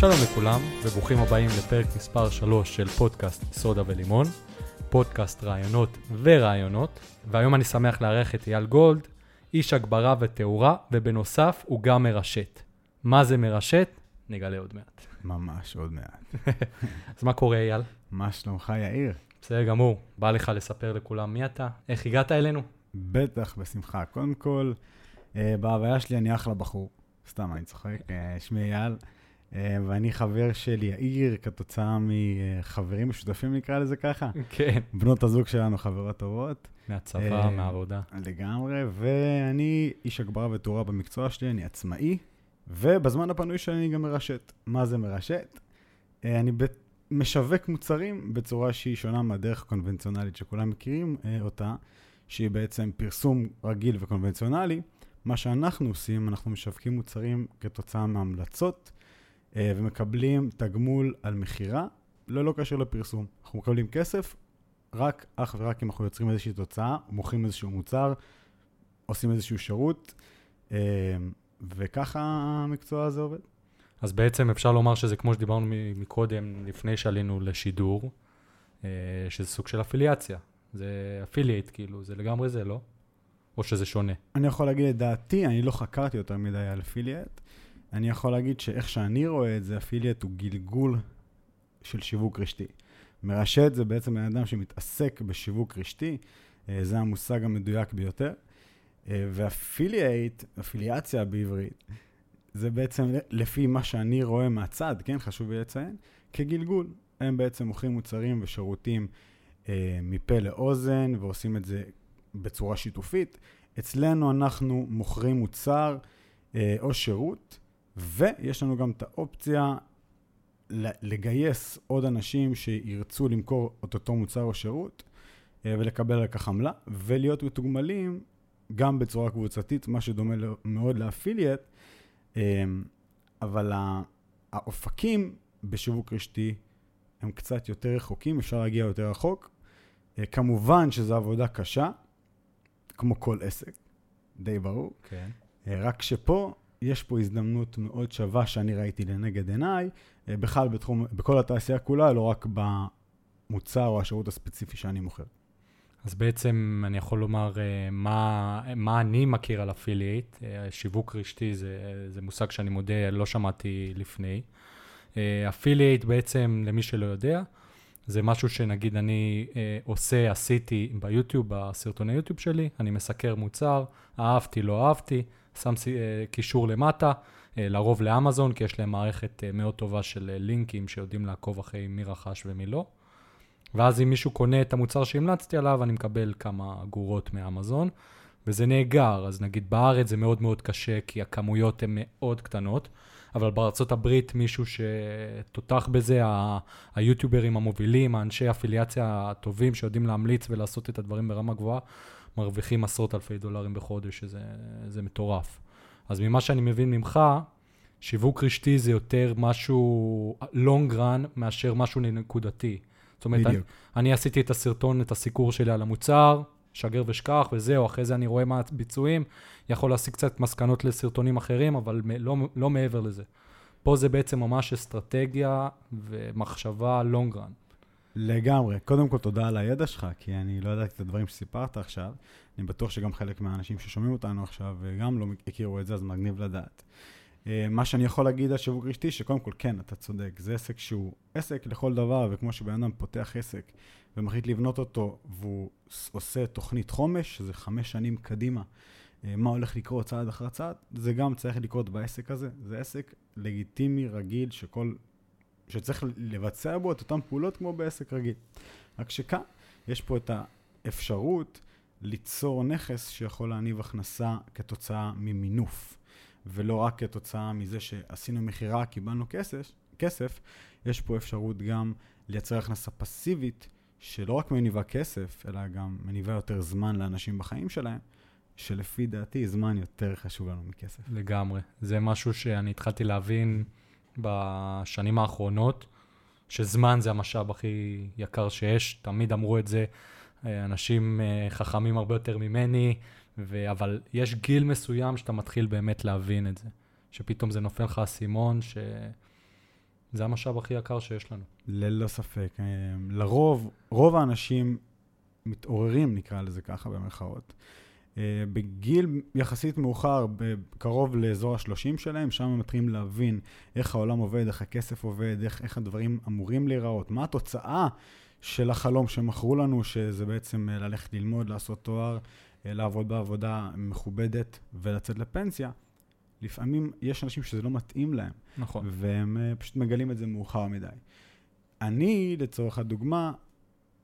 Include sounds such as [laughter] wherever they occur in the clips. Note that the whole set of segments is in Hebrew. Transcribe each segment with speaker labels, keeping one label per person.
Speaker 1: שלום לכולם, וברוכים הבאים לפרק מספר 3 של פודקאסט סודה ולימון, פודקאסט רעיונות ורעיונות, והיום אני שמח לארח את אייל גולד, איש הגברה ותאורה, ובנוסף הוא גם מרשת. מה זה מרשת? נגלה עוד מעט.
Speaker 2: ממש, עוד מעט. [laughs]
Speaker 1: אז מה קורה אייל?
Speaker 2: מה שלומך, יאיר?
Speaker 1: בסדר גמור, בא לך לספר לכולם מי אתה, איך הגעת אלינו?
Speaker 2: בטח, בשמחה. קודם כל, אה, בהוויה שלי אני אחלה בחור. סתם, אני צוחק. אה, שמי אייל, ואני חבר של יאיר כתוצאה מחברים משותפים, נקרא לזה ככה.
Speaker 1: כן.
Speaker 2: בנות הזוג שלנו חברות טובות.
Speaker 1: מהצבא,
Speaker 2: אה,
Speaker 1: מהעבודה.
Speaker 2: לגמרי, ואני איש הגברה ותאורה במקצוע שלי, אני עצמאי, ובזמן הפנוי שלי אני גם מרשת. מה זה מרשת? אה, אני ב- משווק מוצרים בצורה שהיא שונה מהדרך הקונבנציונלית שכולם מכירים אה, אותה, שהיא בעצם פרסום רגיל וקונבנציונלי. מה שאנחנו עושים, אנחנו משווקים מוצרים כתוצאה מהמלצות, אה, ומקבלים תגמול על מכירה, ללא קשר לפרסום. אנחנו מקבלים כסף רק, אך ורק אם אנחנו יוצרים איזושהי תוצאה, מוכרים איזשהו מוצר, עושים איזשהו שירות, אה, וככה המקצוע הזה עובד.
Speaker 1: אז בעצם אפשר לומר שזה כמו שדיברנו מקודם, לפני שעלינו לשידור, אה, שזה סוג של אפיליאציה. זה affiliate, כאילו, זה לגמרי זה, לא? או שזה שונה?
Speaker 2: אני יכול להגיד את דעתי, אני לא חקרתי יותר מדי על affiliate. אני יכול להגיד שאיך שאני רואה את זה, affiliate הוא גלגול של שיווק רשתי. מרשת זה בעצם בן אדם שמתעסק בשיווק רשתי, אה, זה המושג המדויק ביותר. אה, ו affiliate, אפיליאציה בעברית, זה בעצם לפי מה שאני רואה מהצד, כן, חשוב לי לציין, כגלגול. הם בעצם מוכרים מוצרים ושירותים אה, מפה לאוזן, ועושים את זה בצורה שיתופית. אצלנו אנחנו מוכרים מוצר אה, או שירות, ויש לנו גם את האופציה לגייס עוד אנשים שירצו למכור את אותו מוצר או שירות, אה, ולקבל על כך עמלה, ולהיות מתוגמלים גם בצורה קבוצתית, מה שדומה מאוד לאפילייט, אה, אבל האופקים בשיווק רשתי הם קצת יותר רחוקים, אפשר להגיע יותר רחוק. אה, כמובן שזו עבודה קשה, כמו כל עסק, די ברור.
Speaker 1: כן.
Speaker 2: רק שפה, יש פה הזדמנות מאוד שווה שאני ראיתי לנגד עיניי, אה, בכלל בתחום, בכל התעשייה כולה, לא רק במוצר או השירות הספציפי שאני מוכר.
Speaker 1: אז בעצם אני יכול לומר אה, מה, מה אני מכיר על אפילייט. אה, שיווק רשתי זה, זה מושג שאני מודה, לא שמעתי לפני. אפילייט בעצם, למי שלא יודע, זה משהו שנגיד אני אה, עושה, עשיתי ביוטיוב, בסרטוני יוטיוב שלי, אני מסקר מוצר, אהבתי, לא אהבתי, שם אה, קישור למטה, אה, לרוב לאמזון, כי יש להם מערכת אה, מאוד טובה של לינקים שיודעים לעקוב אחרי מי רכש ומי לא. ואז אם מישהו קונה את המוצר שהמלצתי עליו, אני מקבל כמה אגורות מאמזון, וזה נאגר. אז נגיד בארץ זה מאוד מאוד קשה, כי הכמויות הן מאוד קטנות, אבל בארצות הברית מישהו שתותח בזה, היוטיוברים המובילים, האנשי אפיליאציה הטובים שיודעים להמליץ ולעשות את הדברים ברמה גבוהה, מרוויחים עשרות אלפי דולרים בחודש, שזה זה מטורף. אז ממה שאני מבין ממך, שיווק רשתי זה יותר משהו long run מאשר משהו נקודתי. זאת אומרת, אני,
Speaker 2: בדיוק.
Speaker 1: אני עשיתי את הסרטון, את הסיקור שלי על המוצר, שגר ושכח וזהו, אחרי זה אני רואה מה הביצועים, יכול להשיג קצת מסקנות לסרטונים אחרים, אבל מ- לא, לא מעבר לזה. פה זה בעצם ממש אסטרטגיה ומחשבה long run.
Speaker 2: לגמרי. קודם כל, תודה על הידע שלך, כי אני לא ידעתי את הדברים שסיפרת עכשיו. אני בטוח שגם חלק מהאנשים ששומעים אותנו עכשיו גם לא הכירו את זה, אז מגניב לדעת. אה, מה שאני יכול להגיד על שיווק רשתי, שקודם כל, כן, אתה צודק, זה עסק שהוא עסק לכל דבר, וכמו שבן אדם פותח עסק ומחליט לבנות אותו, והוא עושה תוכנית חומש, שזה חמש שנים קדימה, אה, מה הולך לקרות צעד אחר צעד, זה גם צריך לקרות בעסק הזה. זה עסק לגיטימי, רגיל, שכל, שצריך לבצע בו את אותן פעולות כמו בעסק רגיל. רק שכאן יש פה את האפשרות ליצור נכס שיכול להניב הכנסה כתוצאה ממינוף, ולא רק כתוצאה מזה שעשינו מכירה, קיבלנו כסף, כסף, יש פה אפשרות גם לייצר הכנסה פסיבית, שלא רק מניבה כסף, אלא גם מניבה יותר זמן לאנשים בחיים שלהם, שלפי דעתי זמן יותר חשוב לנו מכסף.
Speaker 1: לגמרי. זה משהו שאני התחלתי להבין בשנים האחרונות, שזמן זה המשאב הכי יקר שיש. תמיד אמרו את זה אה, אנשים אה, חכמים הרבה יותר ממני, ו... אבל יש גיל מסוים שאתה מתחיל באמת להבין את זה. שפתאום זה נופל לך האסימון, זה המשאב הכי יקר שיש לנו.
Speaker 2: ללא ספק. אה, לרוב, רוב האנשים מתעוררים, נקרא לזה ככה במרכאות, בגיל יחסית מאוחר, קרוב לאזור ה-30 שלהם, שם הם מתחילים להבין איך העולם עובד, איך הכסף עובד, איך, איך הדברים אמורים להיראות, מה התוצאה של החלום שמכרו לנו, שזה בעצם אה, ללכת ללמוד, לעשות תואר, אה, לעבוד בעבודה מכובדת ולצאת לפנסיה. לפעמים יש אנשים שזה לא מתאים להם.
Speaker 1: נכון.
Speaker 2: והם פשוט מגלים את זה מאוחר מדי. אני, לצורך הדוגמה,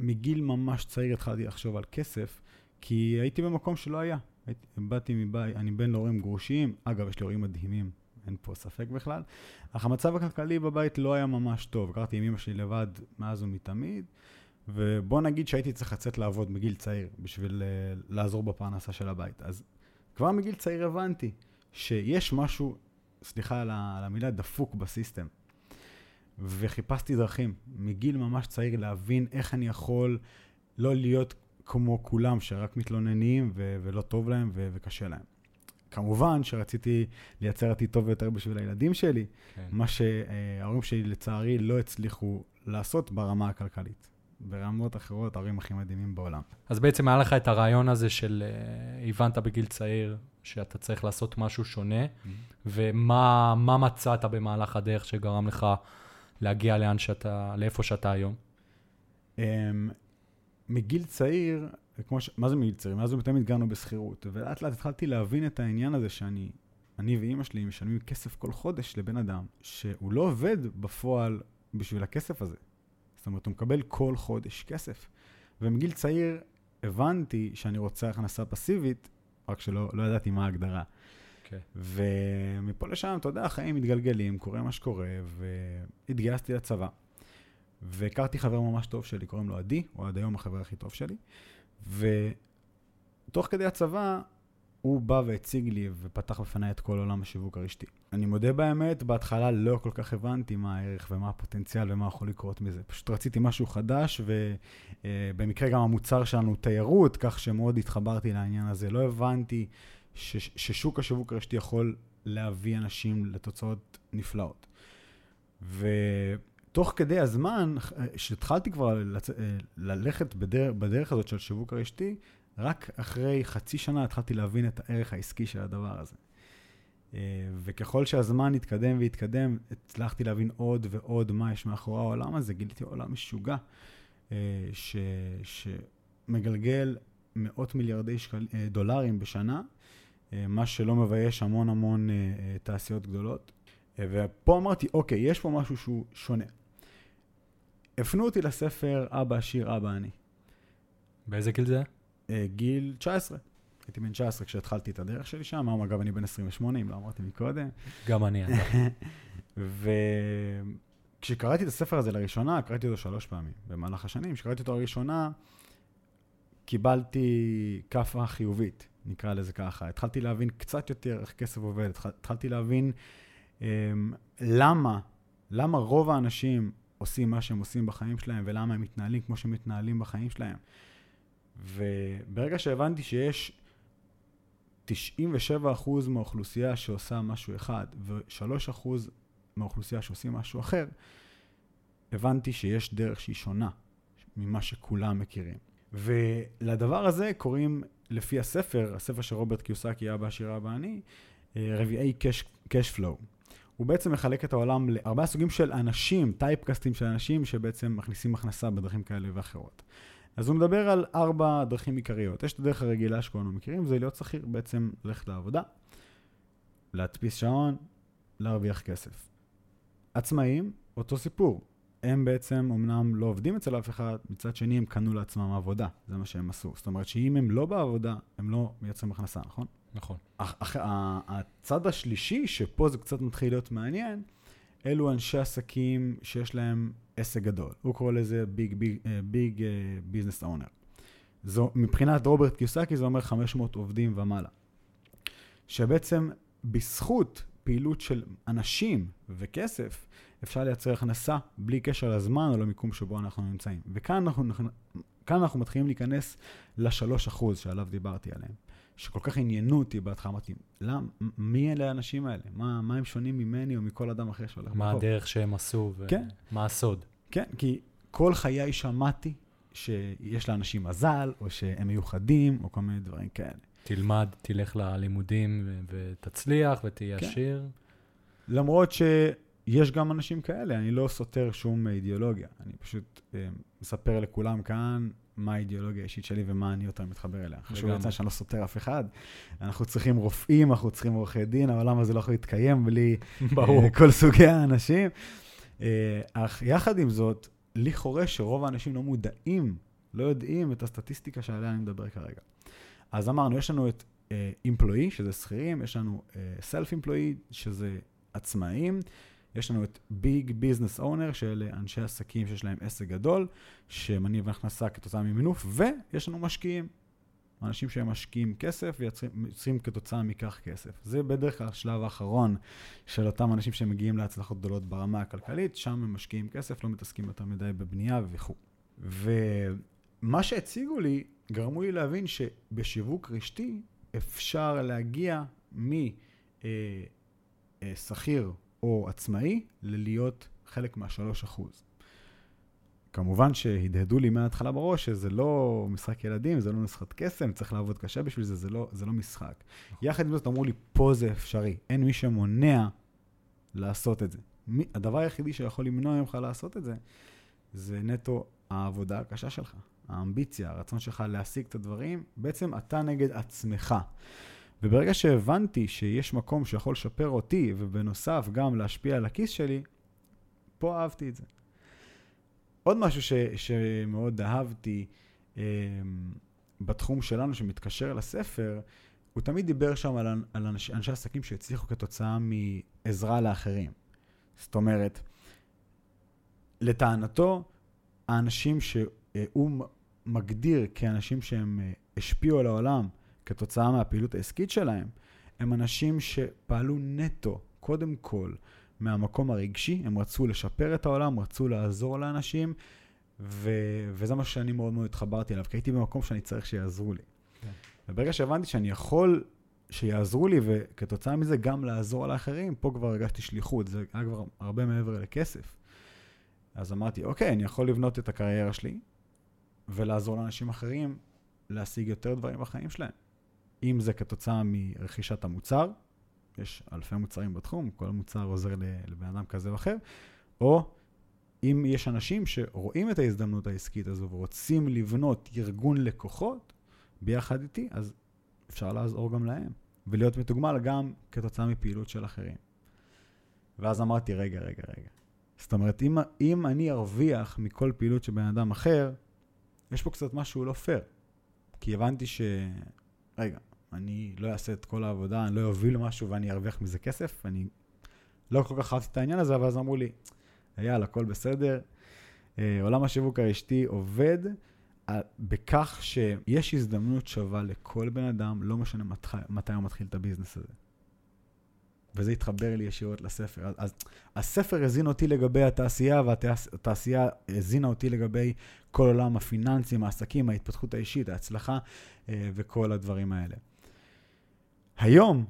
Speaker 2: מגיל ממש צעיר התחלתי לחשוב על כסף, כי הייתי במקום שלא היה. הייתי, באתי מבית, אני בן להורים גרושים, אגב, יש לי הורים מדהימים, אין פה ספק בכלל, אך המצב הכלכלי בבית לא היה ממש טוב. גרתי עם אמא שלי לבד מאז ומתמיד, ובוא נגיד שהייתי צריך לצאת לעבוד מגיל צעיר בשביל uh, לעזור בפרנסה של הבית. אז כבר מגיל צעיר הבנתי שיש משהו, סליחה על המילה, דפוק בסיסטם. וחיפשתי דרכים מגיל ממש צעיר להבין איך אני יכול לא להיות כמו כולם, שרק מתלוננים ו- ולא טוב להם ו- וקשה להם. כמובן שרציתי לייצר עתיד טוב יותר בשביל הילדים שלי, כן. מה שההורים שלי לצערי לא הצליחו לעשות ברמה הכלכלית. ברמות אחרות, ההורים הכי מדהימים בעולם.
Speaker 1: אז בעצם היה לך את הרעיון הזה של, uh, הבנת בגיל צעיר שאתה צריך לעשות משהו שונה, mm-hmm. ומה מצאת במהלך הדרך שגרם לך להגיע לאן שאתה, לאיפה שאתה היום?
Speaker 2: Um, מגיל צעיר, כמו ש... מה זה מגיל צעיר? מאז ותמיד גרנו בשכירות, ולאט לאט התחלתי להבין את העניין הזה שאני, אני ואימא שלי משלמים כסף כל חודש לבן אדם, שהוא לא עובד בפועל בשביל הכסף הזה. זאת אומרת, הוא מקבל כל חודש כסף. ומגיל צעיר הבנתי שאני רוצה הכנסה פסיבית, רק שלא לא ידעתי מה ההגדרה. Okay.
Speaker 1: אוקיי.
Speaker 2: ומפה לשם, אתה יודע, החיים מתגלגלים, קורה מה שקורה, והתגייסתי לצבא. והכרתי חבר ממש טוב שלי, קוראים לו עדי, הוא עד היום החבר הכי טוב שלי. ותוך כדי הצבא, הוא בא והציג לי ופתח בפניי את כל עולם השיווק הרשתי. אני מודה באמת, בהתחלה לא כל כך הבנתי מה הערך ומה הפוטנציאל ומה יכול לקרות מזה. פשוט רציתי משהו חדש, ובמקרה גם המוצר שלנו הוא תיירות, כך שמאוד התחברתי לעניין הזה. לא הבנתי ש- ששוק השיווק הרשתי יכול להביא אנשים לתוצאות נפלאות. ו... תוך כדי הזמן, שהתחלתי כבר לצ... אה, ללכת בדרך, בדרך הזאת של שיווק הרשתי, רק אחרי חצי שנה התחלתי להבין את הערך העסקי של הדבר הזה. אה, וככל שהזמן התקדם והתקדם, הצלחתי להבין עוד ועוד מה יש מאחורי העולם הזה. גיליתי עולם משוגע, אה, ש... שמגלגל מאות מיליארדי שקל... דולרים בשנה, מה שלא מבייש המון המון תעשיות גדולות. ופה אמרתי, אוקיי, יש פה משהו שהוא שונה. הפנו אותי לספר אבא עשיר, אבא אני.
Speaker 1: באיזה גיל זה?
Speaker 2: Uh, גיל 19. הייתי בן 19 כשהתחלתי את הדרך שלי שם, היום אגב אני בן 28, אם לא אמרתי מקודם.
Speaker 1: גם אני, [laughs]
Speaker 2: וכשקראתי את הספר הזה לראשונה, קראתי אותו שלוש פעמים במהלך השנים. כשקראתי אותו לראשונה, קיבלתי כאפה חיובית, נקרא לזה ככה. התחלתי להבין קצת יותר איך כסף עובד, התחלתי להבין um, למה, למה רוב האנשים עושים מה שהם עושים בחיים שלהם ולמה הם מתנהלים כמו שהם מתנהלים בחיים שלהם. וברגע שהבנתי שיש 97% מהאוכלוסייה שעושה משהו אחד ו-3% מהאוכלוסייה שעושים משהו אחר, הבנתי שיש דרך שהיא שונה ממה שכולם מכירים. ולדבר הזה קוראים, לפי הספר, הספר של רוברט קיוסקי, אבא עשיר אבא אני, אה, רביעי cash flow. הוא בעצם מחלק את העולם לארבעה סוגים של אנשים, טייפקאסטים של אנשים שבעצם מכניסים הכנסה בדרכים כאלה ואחרות. אז הוא מדבר על ארבע דרכים עיקריות. יש את הדרך הרגילה שכולנו מכירים, זה להיות שכיר, בעצם ללכת לעבודה, להדפיס שעון, להרוויח כסף. עצמאים, אותו סיפור. הם בעצם אמנם לא עובדים אצל אף אחד, מצד שני הם קנו לעצמם עבודה, זה מה שהם עשו. זאת אומרת שאם הם לא בעבודה, הם לא מייצרים הכנסה, נכון?
Speaker 1: נכון.
Speaker 2: אח, אח, הצד השלישי, שפה זה קצת מתחיל להיות מעניין, אלו אנשי עסקים שיש להם עסק גדול. הוא קורא לזה ביג ביג ביזנס אונר. מבחינת רוברט קיוסקי זה אומר 500 עובדים ומעלה. שבעצם בזכות פעילות של אנשים וכסף, אפשר לייצר הכנסה בלי קשר לזמן או למיקום שבו אנחנו נמצאים. וכאן אנחנו, כאן אנחנו מתחילים להיכנס לשלוש אחוז שעליו דיברתי עליהם. שכל כך עניינו אותי בהתחלה, אמרתי, למה, מי אלה האנשים האלה? מה, מה הם שונים ממני או מכל אדם אחר שהולך
Speaker 1: מה הדרך שהם עשו ומה
Speaker 2: כן.
Speaker 1: הסוד.
Speaker 2: כן, כי כל חיי שמעתי שיש לאנשים מזל, או שהם מיוחדים, או כל מיני דברים כאלה.
Speaker 1: תלמד, תלך ללימודים ותצליח ותהיה
Speaker 2: כן.
Speaker 1: עשיר.
Speaker 2: למרות שיש גם אנשים כאלה, אני לא סותר שום אידיאולוגיה. אני פשוט אה, מספר לכולם כאן מה האידיאולוגיה האישית שלי ומה אני יותר מתחבר אליה. חשוב. לציין שאני לא סותר אף אחד. אנחנו צריכים רופאים, אנחנו צריכים עורכי דין, העולם הזה לא יכול להתקיים בלי
Speaker 1: ברור.
Speaker 2: אה, כל סוגי האנשים. אה, אך יחד עם זאת, לי חורש שרוב האנשים לא מודעים, לא יודעים את הסטטיסטיקה שעליה אני מדבר כרגע. אז אמרנו, יש לנו את אמפלואי, שזה שכירים, יש לנו סלף אמפלואי, שזה עצמאים, יש לנו את ביג ביזנס אונר, שאלה אנשי עסקים שיש להם עסק גדול, שמניב הכנסה כתוצאה ממינוף, ויש לנו משקיעים. אנשים שהם משקיעים כסף ויוצרים כתוצאה מכך כסף. זה בדרך כלל השלב האחרון של אותם אנשים שמגיעים להצלחות גדולות ברמה הכלכלית, שם הם משקיעים כסף, לא מתעסקים יותר מדי בבנייה וכו'. ומה שהציגו לי, גרמו לי להבין שבשיווק רשתי אפשר להגיע משכיר או עצמאי ללהיות חלק מהשלוש אחוז. כמובן שהדהדו לי מההתחלה בראש שזה לא משחק ילדים, זה לא נוסחת קסם, צריך לעבוד קשה בשביל זה, זה לא, זה לא משחק. יחד עם זאת אמרו לי, פה זה אפשרי, אין מי שמונע לעשות את זה. מי, הדבר היחידי שיכול למנוע ממך לעשות את זה, זה נטו העבודה הקשה שלך, האמביציה, הרצון שלך להשיג את הדברים, בעצם אתה נגד עצמך. וברגע שהבנתי שיש מקום שיכול לשפר אותי, ובנוסף גם להשפיע על הכיס שלי, פה אהבתי את זה. עוד משהו ש, שמאוד אהבתי אה, בתחום שלנו, שמתקשר לספר, הוא תמיד דיבר שם על, על אנש, אנשי עסקים שהצליחו כתוצאה מעזרה לאחרים. זאת אומרת, לטענתו, האנשים שהוא מגדיר כאנשים שהם השפיעו על העולם כתוצאה מהפעילות העסקית שלהם, הם אנשים שפעלו נטו, קודם כל, מהמקום הרגשי, הם רצו לשפר את העולם, רצו לעזור לאנשים, ו- וזה מה שאני מאוד מאוד התחברתי אליו, כי הייתי במקום שאני צריך שיעזרו לי.
Speaker 1: כן.
Speaker 2: וברגע שהבנתי שאני יכול שיעזרו לי, וכתוצאה מזה גם לעזור לאחרים, פה כבר הרגשתי שליחות, זה היה כבר הרבה מעבר לכסף. אז אמרתי, אוקיי, אני יכול לבנות את הקריירה שלי, ולעזור לאנשים אחרים להשיג יותר דברים בחיים שלהם. אם זה כתוצאה מרכישת המוצר, יש אלפי מוצרים בתחום, כל מוצר עוזר לבן אדם כזה או אחר, או אם יש אנשים שרואים את ההזדמנות העסקית הזו ורוצים לבנות ארגון לקוחות ביחד איתי, אז אפשר לעזור גם להם, ולהיות מתוגמל גם כתוצאה מפעילות של אחרים. ואז אמרתי, רגע, רגע, רגע. זאת אומרת, אם, אם אני ארוויח מכל פעילות של בן אדם אחר, יש פה קצת משהו לא פייר. כי הבנתי ש... רגע, אני לא אעשה את כל העבודה, אני לא אוביל משהו ואני ארוויח מזה כסף. אני לא כל כך אהבתי את העניין הזה, אבל אז אמרו לי, אייל, הכל בסדר. אה, עולם השיווק הרשתי עובד על, בכך שיש הזדמנות שווה לכל בן אדם, לא משנה מת, מתי הוא מתחיל את הביזנס הזה. וזה התחבר לי ישירות לספר. אז הספר הזין אותי לגבי התעשייה, והתעשייה הזינה אותי לגבי כל עולם הפיננסים, העסקים, ההתפתחות האישית, ההצלחה אה, וכל הדברים האלה. היום,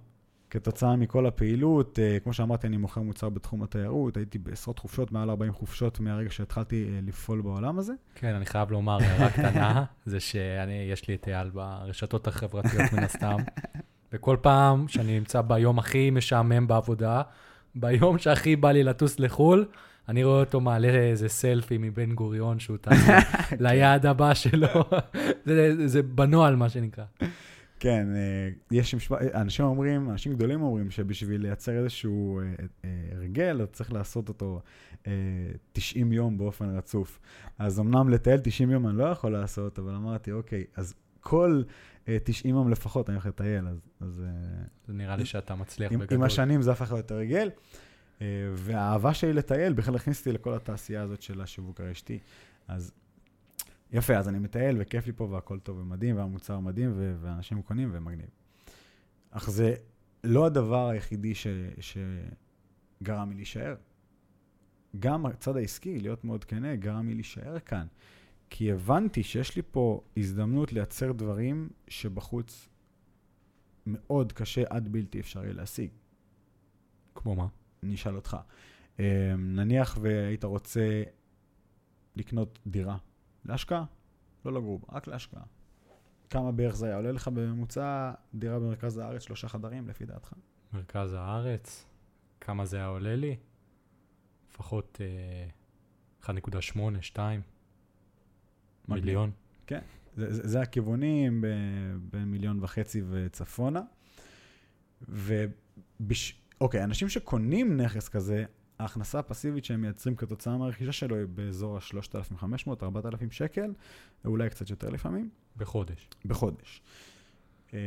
Speaker 2: כתוצאה מכל הפעילות, אה, כמו שאמרתי, אני מוכר מוצר בתחום התיירות, הייתי בעשרות חופשות, מעל 40 חופשות מהרגע שהתחלתי אה, לפעול בעולם הזה.
Speaker 1: כן, אני חייב לומר, הערה [laughs] קטנה, זה שיש לי את אייל ברשתות החברתיות מן הסתם, וכל פעם שאני נמצא ביום הכי משעמם בעבודה, ביום שהכי בא לי לטוס לחו"ל, אני רואה אותו מעלה איזה סלפי מבן גוריון שהוא טס [laughs] ליעד הבא שלו. [laughs] זה, זה בנוהל, מה שנקרא.
Speaker 2: כן, יש משפט, אנשים אומרים, אנשים גדולים אומרים שבשביל לייצר איזשהו הרגל, אתה צריך לעשות אותו 90 יום באופן רצוף. אז אמנם לטייל 90 יום אני לא יכול לעשות, אבל אמרתי, אוקיי, אז כל 90 יום לפחות אני הולך לטייל, אז... אז
Speaker 1: זה נראה לי שאתה מצליח
Speaker 2: עם,
Speaker 1: בגדול.
Speaker 2: עם השנים זה הפך להיות הרגל. והאהבה שלי לטייל בכלל הכניס אותי לכל התעשייה הזאת של השיווק הרשתי. אז יפה, אז אני מטייל וכיף לי פה והכל טוב ומדהים, והמוצר מדהים ואנשים קונים ומגניב. אך זה לא הדבר היחידי ש, שגרם לי להישאר. גם הצד העסקי, להיות מאוד כנה, גרם לי להישאר כאן. כי הבנתי שיש לי פה הזדמנות לייצר דברים שבחוץ מאוד קשה עד בלתי אפשרי להשיג.
Speaker 1: כמו מה?
Speaker 2: אני אשאל אותך. אה, נניח והיית רוצה לקנות דירה להשקעה, לא לגור בה, רק להשקעה. כמה בערך זה היה עולה לך בממוצע דירה במרכז הארץ, שלושה חדרים, לפי דעתך?
Speaker 1: מרכז הארץ, כמה זה היה עולה לי? לפחות אה, 1.8, 2,
Speaker 2: מגניב.
Speaker 1: מיליון.
Speaker 2: זה, זה, זה הכיוונים ב- בין מיליון וחצי וצפונה. ובש... אוקיי, אנשים שקונים נכס כזה, ההכנסה הפסיבית שהם מייצרים כתוצאה מהרכישה שלו היא באזור ה-3,500-4,000 שקל, אולי קצת יותר לפעמים,
Speaker 1: בחודש.
Speaker 2: בחודש. אה,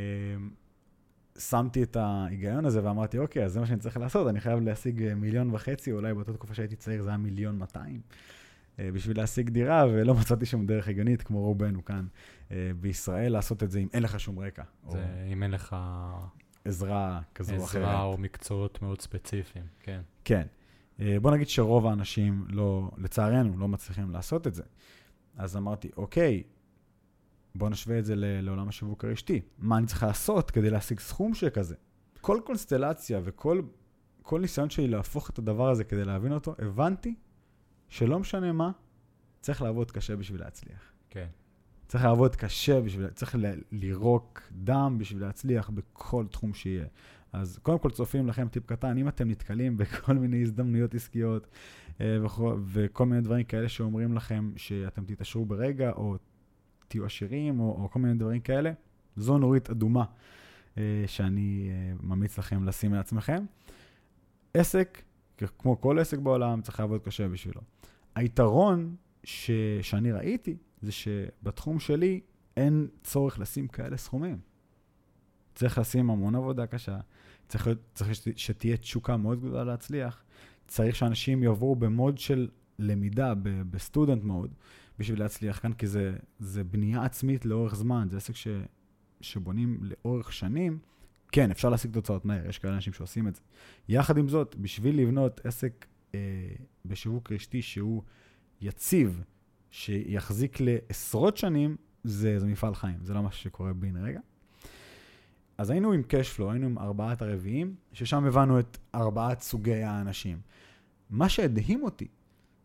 Speaker 2: שמתי את ההיגיון הזה ואמרתי, אוקיי, אז זה מה שאני צריך לעשות, אני חייב להשיג אה, מיליון וחצי, אולי באותה תקופה שהייתי צעיר זה היה מיליון 200, אה, בשביל להשיג דירה, ולא מצאתי שום דרך הגיונית, כמו רובנו כאן אה, בישראל, לעשות את זה אם אין לך שום רקע, או
Speaker 1: זה אם אין לך
Speaker 2: עזרה כזו או אחרת.
Speaker 1: עזרה או מקצועות מאוד ספציפיים, כן.
Speaker 2: כן. אה, בוא נגיד שרוב האנשים לא, לצערנו, לא מצליחים לעשות את זה. אז אמרתי, אוקיי, בוא נשווה את זה לעולם השיווק הרשתי. מה אני צריך לעשות כדי להשיג סכום שכזה? כל קונסטלציה וכל כל ניסיון שלי להפוך את הדבר הזה כדי להבין אותו, הבנתי שלא משנה מה, צריך לעבוד קשה בשביל להצליח.
Speaker 1: כן.
Speaker 2: צריך לעבוד קשה בשביל, צריך ל- לירוק דם בשביל להצליח בכל תחום שיהיה. אז קודם כל צופים לכם טיפ קטן, אם אתם נתקלים [laughs] בכל מיני הזדמנויות עסקיות אה, וכל, מיני דברים כאלה שאומרים לכם שאתם תתעשרו ברגע, או תהיו עשירים, או, או כל מיני דברים כאלה, זו נורית אדומה אה, שאני אה, ממליץ לכם לשים לעצמכם. עסק, כמו כל עסק בעולם, צריך לעבוד קשה בשבילו. היתרון ש, שאני ראיתי, זה שבתחום שלי אין צורך לשים כאלה סכומים. צריך לשים המון עבודה קשה, צריך, להיות- צריך שת- שתהיה תשוקה מאוד גדולה להצליח, צריך שאנשים יבואו במוד של למידה, בסטודנט מוד, בשביל להצליח כאן, כי זה, זה בנייה עצמית לאורך זמן, זה עסק ש, שבונים לאורך שנים. כן, אפשר להשיג תוצאות מהר, יש כאלה אנשים שעושים את זה. יחד עם זאת, בשביל לבנות עסק אה, בשיווק רשתי שהוא יציב, שיחזיק לעשרות שנים, זה, זה מפעל חיים, זה לא משהו שקורה בן רגע. אז היינו עם קשפלו, היינו עם ארבעת הרביעים, ששם הבנו את ארבעת סוגי האנשים. מה שהדהים אותי,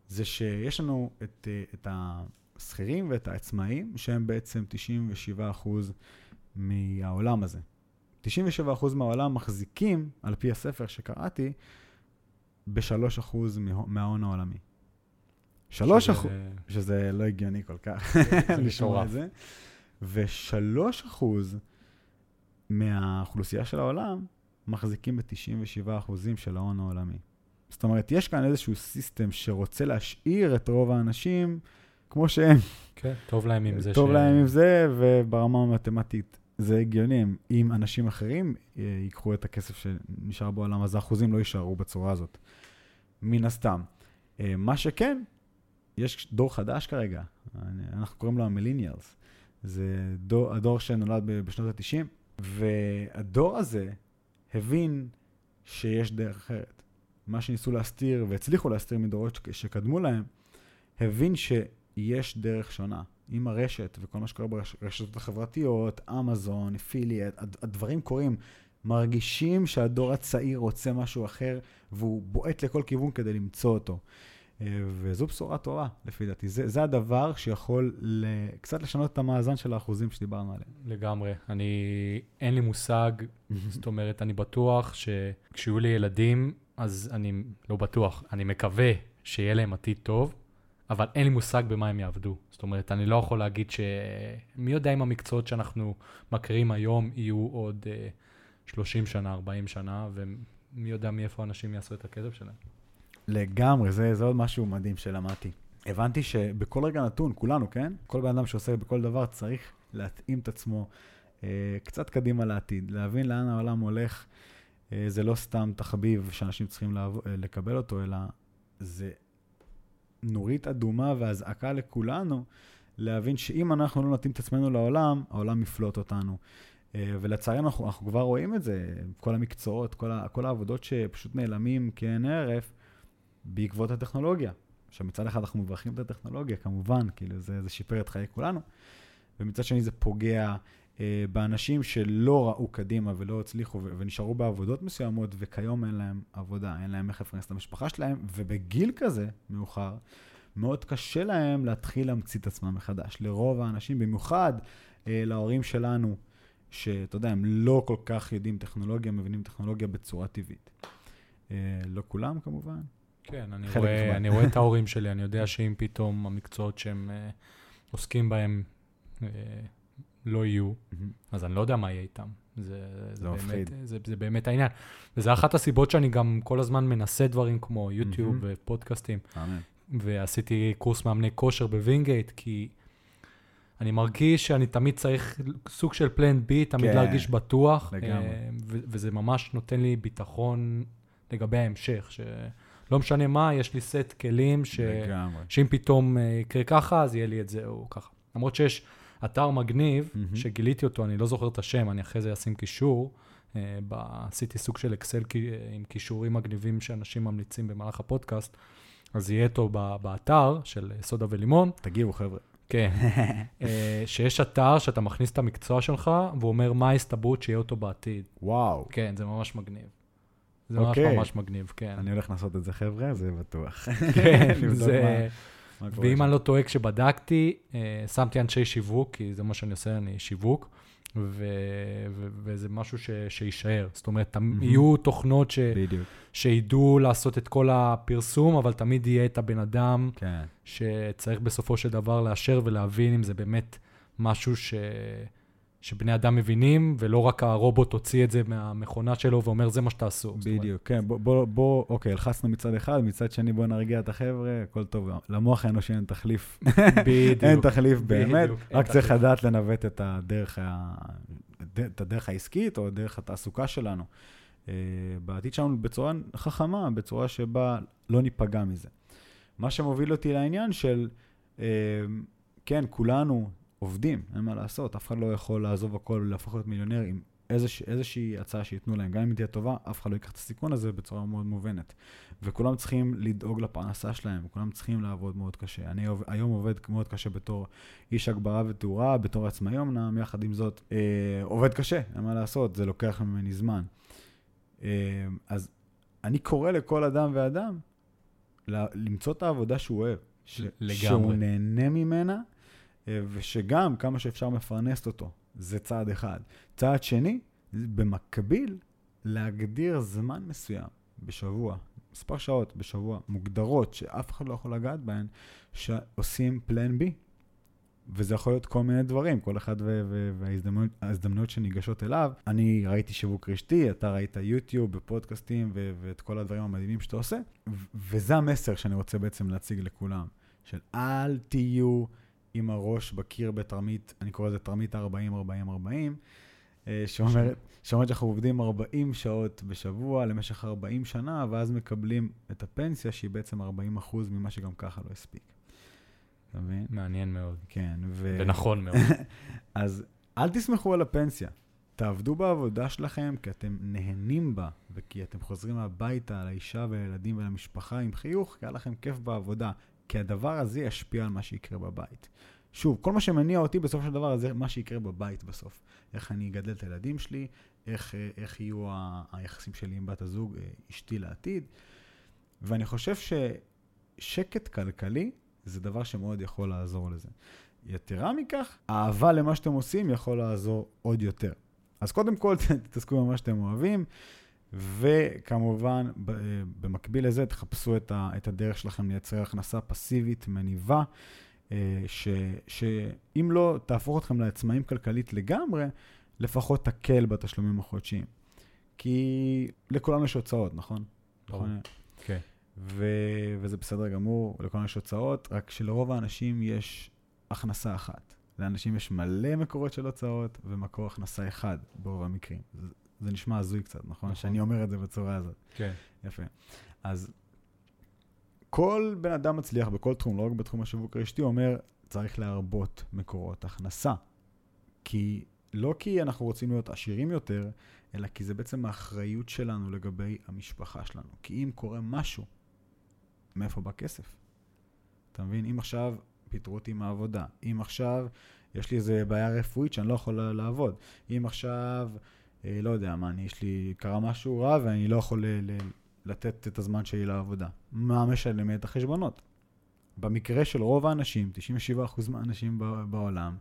Speaker 2: זה שיש לנו את, אה, את השכירים ואת העצמאים, שהם בעצם 97% מהעולם הזה. 97% מהעולם מחזיקים, על פי הספר שקראתי, ב-3% מההון העולמי. 3 אחוז,
Speaker 1: שזה-
Speaker 2: שזה לא הגיוני כל כך [laughs] לשמוע. את זה, ו-3 אחוז מהאוכלוסייה של העולם מחזיקים ב-97 אחוזים של ההון העולמי. זאת אומרת, יש כאן איזשהו סיסטם שרוצה להשאיר את רוב האנשים כמו שהם.
Speaker 1: כן, טוב להם עם זה
Speaker 2: טוב להם עם זה, וברמה המתמטית זה הגיוני. אם- אנשים אחרים אה, ייקחו את הכסף שנשאר בעולם, אז האחוזים לא יישארו בצורה הזאת. מן הסתם. אה, מה שכן, יש דור חדש כרגע, אני- אנחנו קוראים לו המליניאלס. זה דור, הדור שנולד בשנות ה-90, והדור הזה הבין שיש דרך אחרת. מה שניסו להסתיר, והצליחו להסתיר מדורות שק- שקדמו להם, הבין שיש דרך שונה. עם הרשת וכל מה שקורה ברשתות החברתיות, אמזון, אפילייט, הד- הדברים קורים. מרגישים שהדור הצעיר רוצה משהו אחר, והוא בועט לכל כיוון כדי למצוא אותו. אה, וזו בשורה טובה, לפי דעתי. זה, זה הדבר שיכול ל... קצת לשנות את המאזן של האחוזים שדיברנו עליהם.
Speaker 1: לגמרי. אני, אין לי מושג, [laughs] זאת אומרת, אני בטוח שכשיהיו לי ילדים, אז אני לא בטוח, אני מקווה שיהיה להם עתיד טוב, אבל אין לי מושג במה הם יעבדו. זאת אומרת, אני לא יכול להגיד ש... מי יודע אם המקצועות שאנחנו מכירים היום יהיו עוד uh, 30 שנה, 40 שנה, ומי יודע מאיפה אנשים יעשו את הכסף שלהם.
Speaker 2: לגמרי, זה, זה עוד משהו מדהים שלמדתי. הבנתי שבכל רגע נתון, כולנו, כן? כל בן אדם שעושה בכל דבר צריך להתאים את עצמו אה, קצת קדימה לעתיד, להבין לאן העולם הולך. אה, זה לא סתם תחביב שאנשים צריכים לעב, אה, לקבל אותו, אלא זה נורית אדומה ואזעקה לכולנו, להבין שאם אנחנו לא נתאים את עצמנו לעולם, העולם יפלוט אותנו. אה, ולצערנו אנחנו, אנחנו כבר רואים את זה, כל המקצועות, כל, ה, כל העבודות שפשוט נעלמים כעין הרף בעקבות הטכנולוגיה. עכשיו מצד אחד אנחנו מברכים את הטכנולוגיה, כמובן, כאילו זה, זה שיפר את חיי כולנו, ומצד שני זה פוגע אה, באנשים שלא ראו קדימה ולא הצליחו ו- ונשארו בעבודות מסוימות, וכיום אין להם עבודה, אין להם איך לפרנס את המשפחה שלהם, ובגיל כזה, מאוחר, מאוד קשה להם להתחיל להמציא את עצמם מחדש. לרוב האנשים, במיוחד אה, להורים שלנו, שאתה יודע, הם לא כל כך יודעים טכנולוגיה, מבינים טכנולוגיה בצורה טבעית. אה, לא כולם כמובן.
Speaker 1: כן, אני רואה. אני רואה את ההורים שלי, אני יודע שאם פתאום המקצועות שהם אה, עוסקים בהם אה, לא יהיו, אז אני לא יודע מה יהיה איתם. זה, זה,
Speaker 2: זה
Speaker 1: באמת,
Speaker 2: מפחיד.
Speaker 1: זה, זה באמת העניין. וזה אחת הסיבות שאני גם כל הזמן מנסה דברים כמו יוטיוב. ופודקאסטים. ועשיתי קורס מאמני כושר בווינגייט, כי אני מרגיש שאני תמיד צריך סוג של plan B, תמיד
Speaker 2: כן,
Speaker 1: להרגיש בטוח.
Speaker 2: לגמרי.
Speaker 1: אה, וזה ממש נותן לי ביטחון לגבי ההמשך, שלא משנה מה, יש לי סט כלים, ש...
Speaker 2: לגמרי.
Speaker 1: שאם פתאום אה, יקרה ככה, אז יהיה לי את זה או ככה. למרות שיש אתר מגניב,
Speaker 2: מהמם.
Speaker 1: שגיליתי אותו, אני לא זוכר את השם, אני אחרי זה אשים קישור. אה, עשיתי סוג של אקסל אה, עם קישורים מגניבים שאנשים ממליצים במהלך הפודקאסט, אז יהיה אותו באתר של סודה ולימון.
Speaker 2: תגיבו, חבר'ה.
Speaker 1: כן. [laughs] שיש אתר שאתה מכניס את המקצוע שלך, והוא אומר מה ההסתברות שיהיה אותו בעתיד.
Speaker 2: וואו.
Speaker 1: כן, זה ממש מגניב. זה ממש
Speaker 2: אוקיי.
Speaker 1: ממש מגניב, כן.
Speaker 2: אני הולך לעשות את זה, חבר'ה, זה בטוח. [laughs]
Speaker 1: כן, זה... ואם. אני לא טועה, כשבדקתי, אה, שמתי אנשי שיווק, כי זה מה שאני עושה, אני שיווק, ו- ו- וזה משהו ש- שיישאר. זאת אומרת,
Speaker 2: מהמם.
Speaker 1: יהיו תוכנות ש-
Speaker 2: בדיוק,
Speaker 1: שידעו לעשות את כל הפרסום, אבל תמיד יהיה את הבן אדם
Speaker 2: כן.
Speaker 1: שצריך בסופו של דבר לאשר ולהבין אם זה באמת משהו ש... שבני אדם מבינים, ולא רק הרובוט הוציא את זה מהמכונה שלו ואומר, זה מה שתעשו.
Speaker 2: בדיוק, כן, בוא, בוא, בוא, אוקיי, הלחצנו מצד אחד, מצד שני בוא נרגיע את החבר'ה, הכל טוב, למוח האנושי אין תחליף. [laughs]
Speaker 1: בדיוק.
Speaker 2: אין תחליף באמת,
Speaker 1: בדיוק,
Speaker 2: רק צריך. לדעת לנווט את הדרך, ה... את הדרך העסקית או דרך התעסוקה שלנו. אה, בעתיד שלנו בצורה חכמה, בצורה שבה לא ניפגע מזה. מה שמוביל אותי לעניין של, אה, כן, כולנו עובדים, אין מה לעשות, אף אחד לא יכול לעזוב הכל ולהפוך להיות מיליונר עם איזוש, איזושהי הצעה שייתנו להם. גם אם היא תהיה טובה, אף אחד לא ייקח את הסיכון הזה בצורה מאוד מובנת. וכולם צריכים לדאוג לפרנסה שלהם, וכולם צריכים לעבוד מאוד קשה. אני היום עובד מאוד קשה בתור איש הגברה ותאורה, בתור עצמאי אמנם, יחד עם זאת, אה, עובד קשה, אין מה לעשות, זה לוקח ממני זמן. אה, אז אני קורא לכל אדם ואדם למצוא את העבודה שהוא אוהב. ש-
Speaker 1: לגמרי.
Speaker 2: שהוא נהנה ממנה, ושגם כמה שאפשר מפרנסת אותו. זה צעד אחד. צעד שני, במקביל, להגדיר זמן מסוים בשבוע, מספר שעות בשבוע, מוגדרות, שאף אחד לא יכול לגעת בהן, שעושים פלן בי. וזה יכול להיות כל מיני דברים, כל אחד וההזדמנויות ההזדמנויות שניגשות אליו. אני ראיתי שיווק רשתי, אתה ראית יוטיוב בפודקאסטים ו- ואת כל הדברים המדהימים שאתה עושה, ו- וזה המסר שאני רוצה בעצם להציג לכולם, של אל תהיו עם הראש בקיר בתרמית, אני קורא לזה תרמית ה-40-40-40, אה, שאומרת, שאומרת שאנחנו עובדים 40 שעות בשבוע למשך 40 שנה, ואז מקבלים את הפנסיה שהיא בעצם 40% ממה שגם ככה לא הספיק. אתה מבין?
Speaker 1: מעניין מאוד.
Speaker 2: כן, ו...
Speaker 1: ונכון מאוד. [laughs]
Speaker 2: אז אל תסמכו על הפנסיה. תעבדו בעבודה שלכם כי אתם נהנים בה, וכי אתם חוזרים הביתה לאישה ולילדים ולמשפחה עם חיוך, כי היה לכם כיף בעבודה. כי הדבר הזה ישפיע על מה שיקרה בבית. שוב, כל מה שמניע אותי בסופו של דבר זה מה שיקרה בבית בסוף. איך אני אגדל את הילדים שלי, איך, אה, איך יהיו ה- היחסים שלי עם בת הזוג, אה, אשתי לעתיד. ואני חושב ששקט כלכלי זה דבר שמאוד יכול לעזור לזה. יתרה מכך, אהבה למה שאתם עושים יכול לעזור עוד יותר. אז קודם כל, [laughs] תתעסקו במה שאתם אוהבים, וכמובן, אה, במקביל לזה, תחפשו את, ה, את הדרך שלכם לייצר הכנסה פסיבית, מניבה, אה, ש, שאם לא תהפוך אתכם לעצמאים כלכלית לגמרי, לפחות תקל בתשלומים החודשיים. כי לכולנו יש הוצאות, נכון? נכון?
Speaker 1: כן.
Speaker 2: ו... וזה בסדר גמור, לכולנו יש הוצאות, רק שלרוב האנשים יש הכנסה אחת. לאנשים יש מלא מקורות של הוצאות, ומקור הכנסה אחד ברוב המקרים. זה, נשמע הזוי קצת, נכון?
Speaker 1: נכון.
Speaker 2: שאני אומר את זה בצורה הזאת.
Speaker 1: כן.
Speaker 2: יפה. אז כל בן אדם מצליח בכל תחום, לא רק בתחום השיווק הרשתי, אומר, צריך להרבות מקורות הכנסה. כי, לא כי אנחנו רוצים להיות עשירים יותר, אלא כי זה בעצם האחריות שלנו לגבי המשפחה שלנו. כי אם קורה משהו, מאיפה בא כסף? אתה מבין? אם עכשיו פיטרו אותי מהעבודה, אם עכשיו יש לי איזה בעיה רפואית שאני לא יכול לעבוד. אם עכשיו, לא יודע מה, אני, יש לי, קרה משהו רע ואני לא יכול ל, ל, לתת את הזמן שלי לעבודה. מה משלם את החשבונות? במקרה של רוב האנשים, 97% מהאנשים בעולם,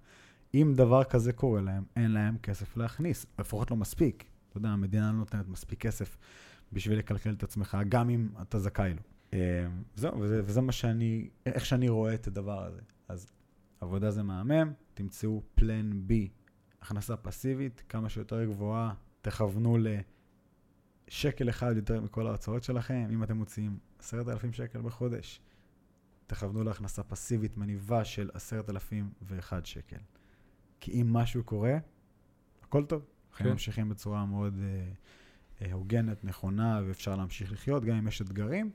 Speaker 2: אם דבר כזה קורה להם, אין להם כסף להכניס, לפחות לא מספיק. אתה יודע, המדינה לא נותנת מספיק כסף בשביל לקלקל את עצמך, גם אם אתה זכאי לו. אה, זהו, וזה, וזה מה שאני, איך שאני רואה את הדבר הזה. אז עבודה זה מהמם, תמצאו פלן B, הכנסה פסיבית, כמה שיותר גבוהה, תכוונו לשקל אחד יותר מכל ההוצאות שלכם. אם אתם מוציאים עשרת אלפים שקל בחודש, תכוונו להכנסה פסיבית מניבה של עשרת אלפים ואחד שקל. כי אם משהו קורה, הכל טוב. החיים כן. ממשיכים בצורה מאוד uh, uh, הוגנת, נכונה, ואפשר להמשיך לחיות, גם אם יש אתגרים.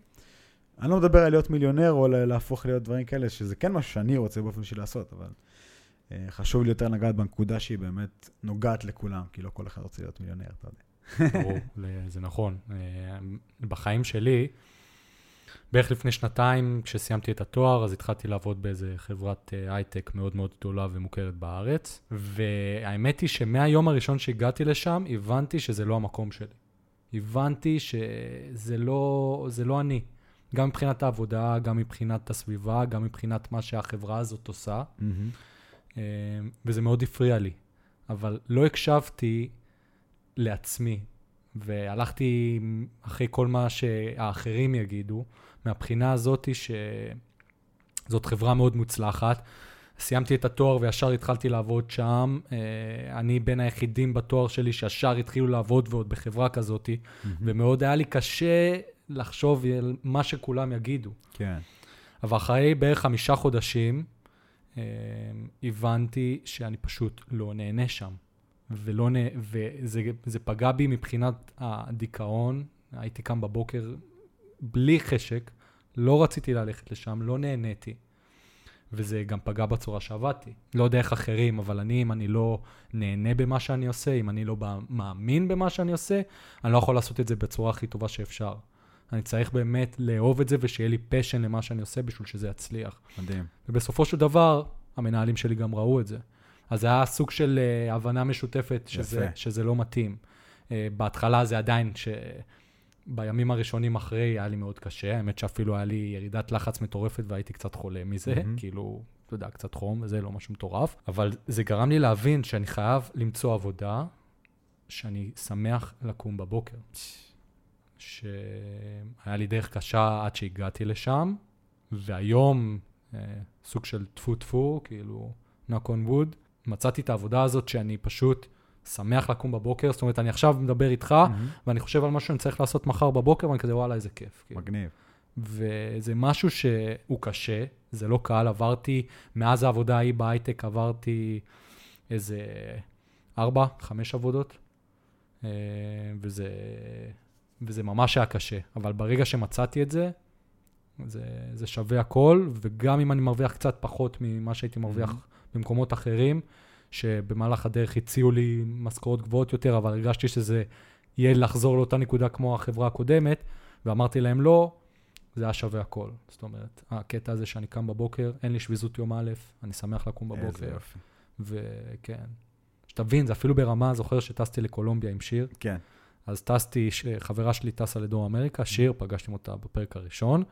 Speaker 2: אני לא מדבר על להיות מיליונר או להפוך להיות דברים כאלה, שזה כן משהו שאני רוצה באופן שלי לעשות, אבל חשוב לי יותר לגעת בנקודה שהיא באמת נוגעת לכולם, כי לא כל אחד רוצה להיות מיליונר, אתה יודע.
Speaker 1: ברור, [laughs] זה נכון. בחיים שלי, בערך לפני שנתיים, כשסיימתי את התואר, אז התחלתי לעבוד באיזה חברת אה, הייטק מאוד מאוד גדולה ומוכרת בארץ. והאמת היא שמהיום הראשון שהגעתי לשם, הבנתי שזה לא המקום שלי. הבנתי שזה לא, לא אני. גם מבחינת העבודה, גם מבחינת הסביבה, גם מבחינת מה שהחברה הזאת עושה. Mm-hmm. וזה מאוד הפריע לי. אבל לא הקשבתי לעצמי, והלכתי אחרי כל מה שהאחרים יגידו, מהבחינה הזאת שזאת חברה מאוד מוצלחת. סיימתי את התואר וישר התחלתי לעבוד שם. אה, אני בין היחידים בתואר שלי שישר התחילו לעבוד ועוד בחברה כזאת, mm-hmm. ומאוד היה לי קשה לחשוב על מה שכולם יגידו.
Speaker 2: כן.
Speaker 1: אבל אחרי בערך חמישה חודשים, הבנתי שאני פשוט לא נהנה שם. ולא נה... וזה פגע בי מבחינת הדיכאון. הייתי קם בבוקר בלי חשק, לא רציתי ללכת לשם, לא נהניתי. וזה גם פגע בצורה שעבדתי. לא יודע איך אחרים, אבל אני, אם אני לא נהנה במה שאני עושה, אם אני לא מאמין במה שאני עושה, אני לא יכול לעשות את זה בצורה הכי טובה שאפשר. אני צריך באמת לאהוב את זה ושיהיה לי פשן למה שאני עושה בשביל שזה יצליח.
Speaker 2: מדהים.
Speaker 1: ובסופו של דבר, המנהלים שלי גם ראו את זה. אז זה היה סוג של uh, הבנה משותפת שזה, שזה לא מתאים. Uh, בהתחלה זה עדיין, ש... בימים הראשונים אחרי היה לי מאוד קשה, האמת שאפילו היה לי ירידת לחץ מטורפת והייתי קצת חולה מזה, mm-hmm. כאילו, אתה יודע, קצת חום וזה לא משהו מטורף, אבל זה גרם לי להבין שאני חייב למצוא עבודה שאני שמח לקום בבוקר. שהיה לי דרך קשה עד שהגעתי לשם, והיום, אה, סוג של טפו טפו, כאילו, knock on wood, מצאתי את העבודה הזאת שאני פשוט שמח לקום בבוקר, זאת אומרת, אני עכשיו מדבר איתך, mm-hmm. ואני חושב על משהו שאני צריך לעשות מחר בבוקר, ואני כזה, וואלה, איזה כיף.
Speaker 2: כאילו. מגניב.
Speaker 1: וזה משהו שהוא קשה, זה לא קל, עברתי, מאז העבודה ההיא בהייטק עברתי איזה ארבע, חמש עבודות, אה, וזה, וזה ממש היה קשה. אבל ברגע שמצאתי את זה, זה, זה שווה הכל, וגם אם אני מרוויח קצת פחות ממה שהייתי מרוויח mm-hmm. במקומות אחרים, שבמהלך הדרך הציעו לי משכורות גבוהות יותר, אבל הרגשתי שזה יהיה לחזור לאותה נקודה כמו החברה הקודמת, ואמרתי להם לא, זה היה שווה הכל. זאת אומרת, הקטע הזה שאני קם בבוקר, אין לי שביזות יום א', אני שמח לקום בבוקר. איזה יופי. וכן, שתבין, זה אפילו ברמה, זוכר שטסתי לקולומביה עם שיר.
Speaker 2: כן.
Speaker 1: אז טסתי, חברה שלי טסה לדרום אמריקה, שיר, פגשתי אותה בפרק הראשון.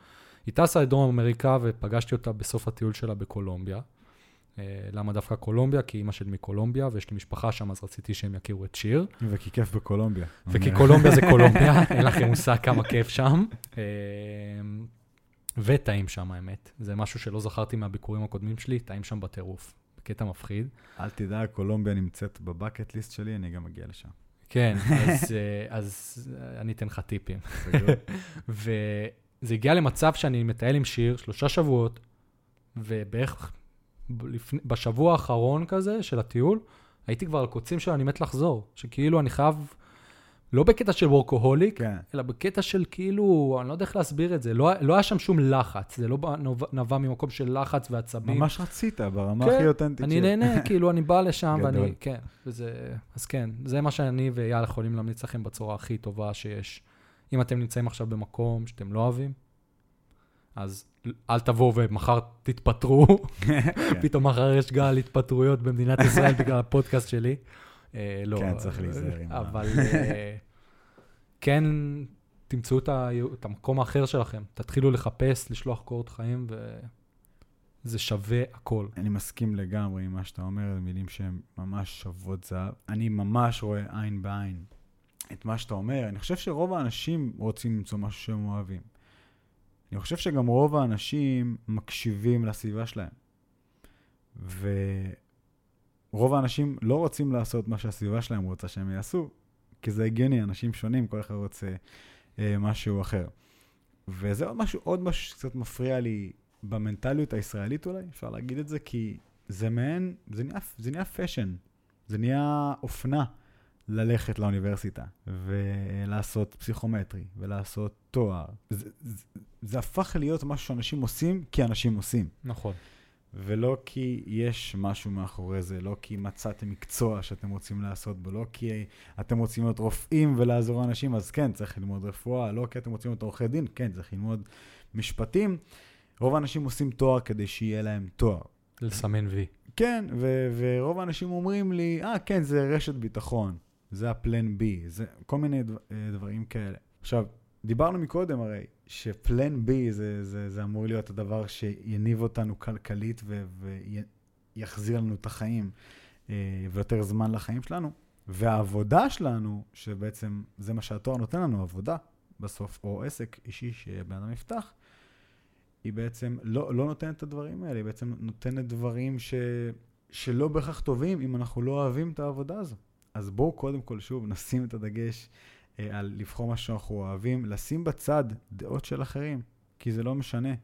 Speaker 1: היא טסה לדרום אמריקה ופגשתי אותה בסוף הטיול שלה בקולומביה. אה, למה דווקא קולומביה? כי אימא שלי מקולומביה, ויש לי משפחה שם, אז רציתי שהם יכירו את שיר.
Speaker 2: וכי כיף בקולומביה.
Speaker 1: וכי קולומביה זה קולומביה, [laughs] אין לכם מושג כמה כיף שם. אה, וטעים שם, האמת. זה משהו שלא זכרתי מהביקורים הקודמים שלי, טעים שם בטירוף. בקטע מפחיד.
Speaker 2: אל תדאג, קולומביה נמצאת בבקט ליסט שלי, אני גם אגיע לשם.
Speaker 1: כן, [laughs] אז, אה, אז אני אתן לך טיפים. [laughs] וזה הגיע למצב שאני מטייל עם שיר שלושה שבועות, ובערך לפני, בשבוע האחרון כזה של הטיול, הייתי כבר על קוצים של אני מת לחזור. שכאילו אני חייב, לא בקטע של וורקוהוליק, כן. אלא בקטע של כאילו, אני לא יודע איך להסביר את זה, לא, לא היה שם שום לחץ, זה לא נבע ממקום של לחץ ועצבים.
Speaker 2: ממש רצית, ברמה כן, הכי אותנטית.
Speaker 1: אני נהנה, [laughs] כאילו, אני בא לשם ואני, כן, וזה, אז כן, זה מה שאני ואייל יכולים להמליץ לכם בצורה הכי טובה שיש. אם אתם נמצאים עכשיו במקום שאתם לא אוהבים, אז אל תבואו ומחר תתפטרו, [laughs]
Speaker 2: כן.
Speaker 1: פתאום מחר יש גל התפטרויות במדינת ישראל בגלל הפודקאסט שלי. אה, לא,
Speaker 2: כן, צריך להיזהר עם ה-
Speaker 1: אבל אה, כן, תמצאו את המקום האחר שלכם. תתחילו לחפש, לשלוח קורות חיים, וזה שווה הכל.
Speaker 2: אני מסכים לגמרי עם מה שאתה אומר, זה מילים שהן ממש שוות זהב. אני ממש רואה עין בעין את מה שאתה אומר. אני חושב שרוב האנשים רוצים למצוא משהו שהם אוהבים. אני חושב שגם רוב האנשים מקשיבים לסביבה שלהם. ורוב האנשים לא רוצים לעשות מה שהסביבה שלהם רוצה שהם יעשו, כי זה הגיוני, אנשים שונים, כל אחד רוצה אה, משהו אחר. וזה עוד משהו, עוד משהו שקצת מפריע לי במנטליות הישראלית אולי, אפשר להגיד את זה, כי זה מעין, זה נהיה, זה נהיה fashion, זה נהיה אופנה ללכת לאוניברסיטה ולעשות פסיכומטרי ולעשות תואר. זה, זה, זה הפך להיות משהו שאנשים עושים כי אנשים עושים.
Speaker 1: נכון.
Speaker 2: ולא כי יש משהו מאחורי זה, לא כי מצאתם מקצוע שאתם רוצים לעשות בו, לא כי אתם רוצים להיות רופאים ולעזור לאנשים, אז כן, צריך ללמוד רפואה, לא כי אתם רוצים להיות עורכי דין, כן, צריך ללמוד משפטים. רוב האנשים עושים תואר כדי שיהיה להם תואר.
Speaker 1: לסמן וי.
Speaker 2: כן, ו- ורוב האנשים אומרים לי, אה, כן, זה רשת ביטחון, זה הפלן בי, זה כל מיני דבר, אה, דברים כאלה. עכשיו, דיברנו מקודם הרי, שפלן בי זה, זה, זה אמור להיות הדבר שיניב אותנו כלכלית ו- ויחזיר לנו את החיים אה, ויותר זמן לחיים שלנו. והעבודה שלנו, שבעצם זה מה שהתואר נותן לנו, עבודה בסוף, או עסק אישי שבן אדם יפתח, היא בעצם לא, לא נותנת את הדברים האלה, היא בעצם נותנת דברים ש, שלא בהכרח טובים אם אנחנו לא אוהבים את העבודה הזו. אז בואו קודם כל, שוב, נשים את הדגש על לבחור מה שאנחנו אוהבים, לשים בצד דעות של אחרים, כי זה לא משנה.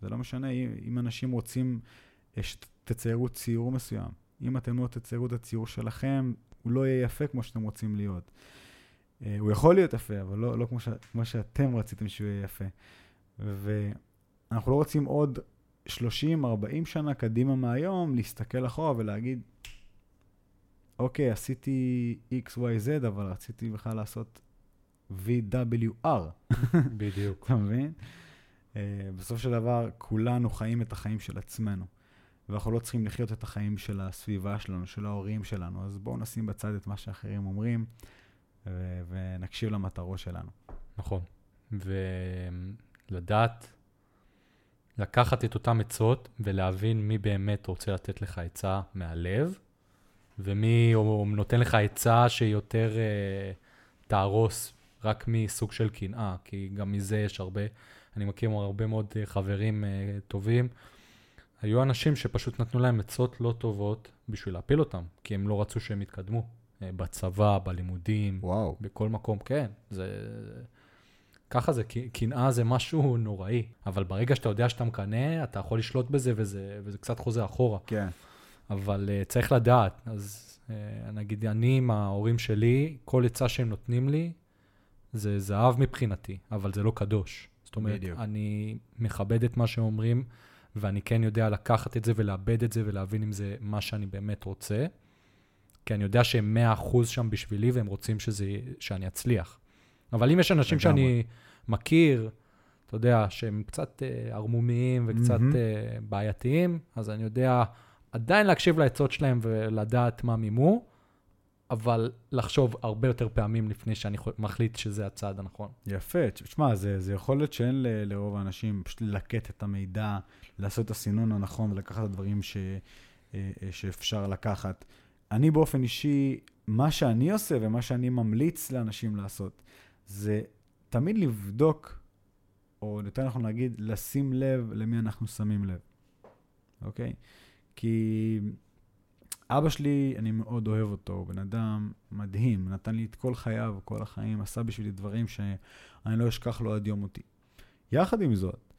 Speaker 2: זה לא משנה אם, אם אנשים רוצים אה, שתציירו ציור מסוים. אם אתם לא תציירו את הציור שלכם, הוא לא יהיה יפה כמו שאתם רוצים להיות. אה, הוא יכול להיות יפה, אבל לא, לא כמו, ש, כמו שאתם רציתם שהוא יהיה יפה. ואנחנו לא רוצים עוד 30-40 שנה קדימה מהיום להסתכל אחורה ולהגיד, אוקיי, עשיתי XYZ, אבל רציתי בכלל לעשות VWR. [laughs]
Speaker 1: בדיוק.
Speaker 2: אתה מבין? Uh, בסופו של דבר, כולנו חיים את החיים של עצמנו, ואנחנו לא צריכים לחיות את החיים של הסביבה שלנו, של ההורים שלנו, אז בואו נשים בצד את מה שאחרים אומרים, ו- ונקשיב למטרות שלנו.
Speaker 1: נכון. ולדעת, לקחת את אותן עצות ולהבין מי באמת רוצה לתת לך עצה מהלב, ומי או נותן לך עצה שיותר uh, תהרוס רק מסוג של קנאה, כי גם מזה יש הרבה, אני מכיר הרבה מאוד uh, חברים uh, טובים. היו אנשים שפשוט נתנו להם עצות לא טובות בשביל להפיל אותם, כי הם לא רצו שהם יתקדמו. uh, בצבא, בלימודים,
Speaker 2: וואו.
Speaker 1: בכל מקום, כן. זה... ככה זה, קנאה זה משהו נוראי, אבל ברגע שאתה יודע שאתה מקנא, אתה יכול לשלוט בזה וזה, וזה קצת חוזר אחורה.
Speaker 2: כן.
Speaker 1: אבל uh, צריך לדעת, אז uh, נגיד אני עם ההורים שלי, כל עצה שהם נותנים לי, זה זהב מבחינתי, אבל זה לא קדוש. זאת אומרת,
Speaker 2: בדיוק.
Speaker 1: אני מכבד את מה שהם אומרים, ואני כן יודע לקחת את זה ולאבד את זה ולהבין אם זה מה שאני באמת רוצה, כי אני יודע שהם 100% שם בשבילי והם רוצים שזה, שאני אצליח. אבל אם יש אנשים
Speaker 2: לגמרי.
Speaker 1: שאני מכיר, אתה יודע, שהם קצת uh, ערמומיים וקצת
Speaker 2: מהמם.
Speaker 1: uh, בעייתיים, אז אני יודע עדיין להקשיב לעצות שלהם ולדעת מה מימו, אבל לחשוב הרבה יותר פעמים לפני שאני מחליט שזה הצעד הנכון.
Speaker 2: יפה, תשמע, זה, זה יכול להיות שאין ל- לרוב האנשים פשוט ללקט את המידע, לעשות את הסינון הנכון ולקחת את הדברים ש, אה, אה, שאפשר לקחת. אני באופן אישי, מה שאני עושה ומה שאני ממליץ לאנשים לעשות, זה תמיד לבדוק, או יותר נכון להגיד, לשים לב למי אנחנו שמים לב, אוקיי? כי אבא שלי, אני מאוד אוהב אותו, הוא בן אדם מדהים, נתן לי את כל חייו, כל החיים, עשה בשבילי דברים שאני לא אשכח לו עד יום מותי. יחד עם זאת,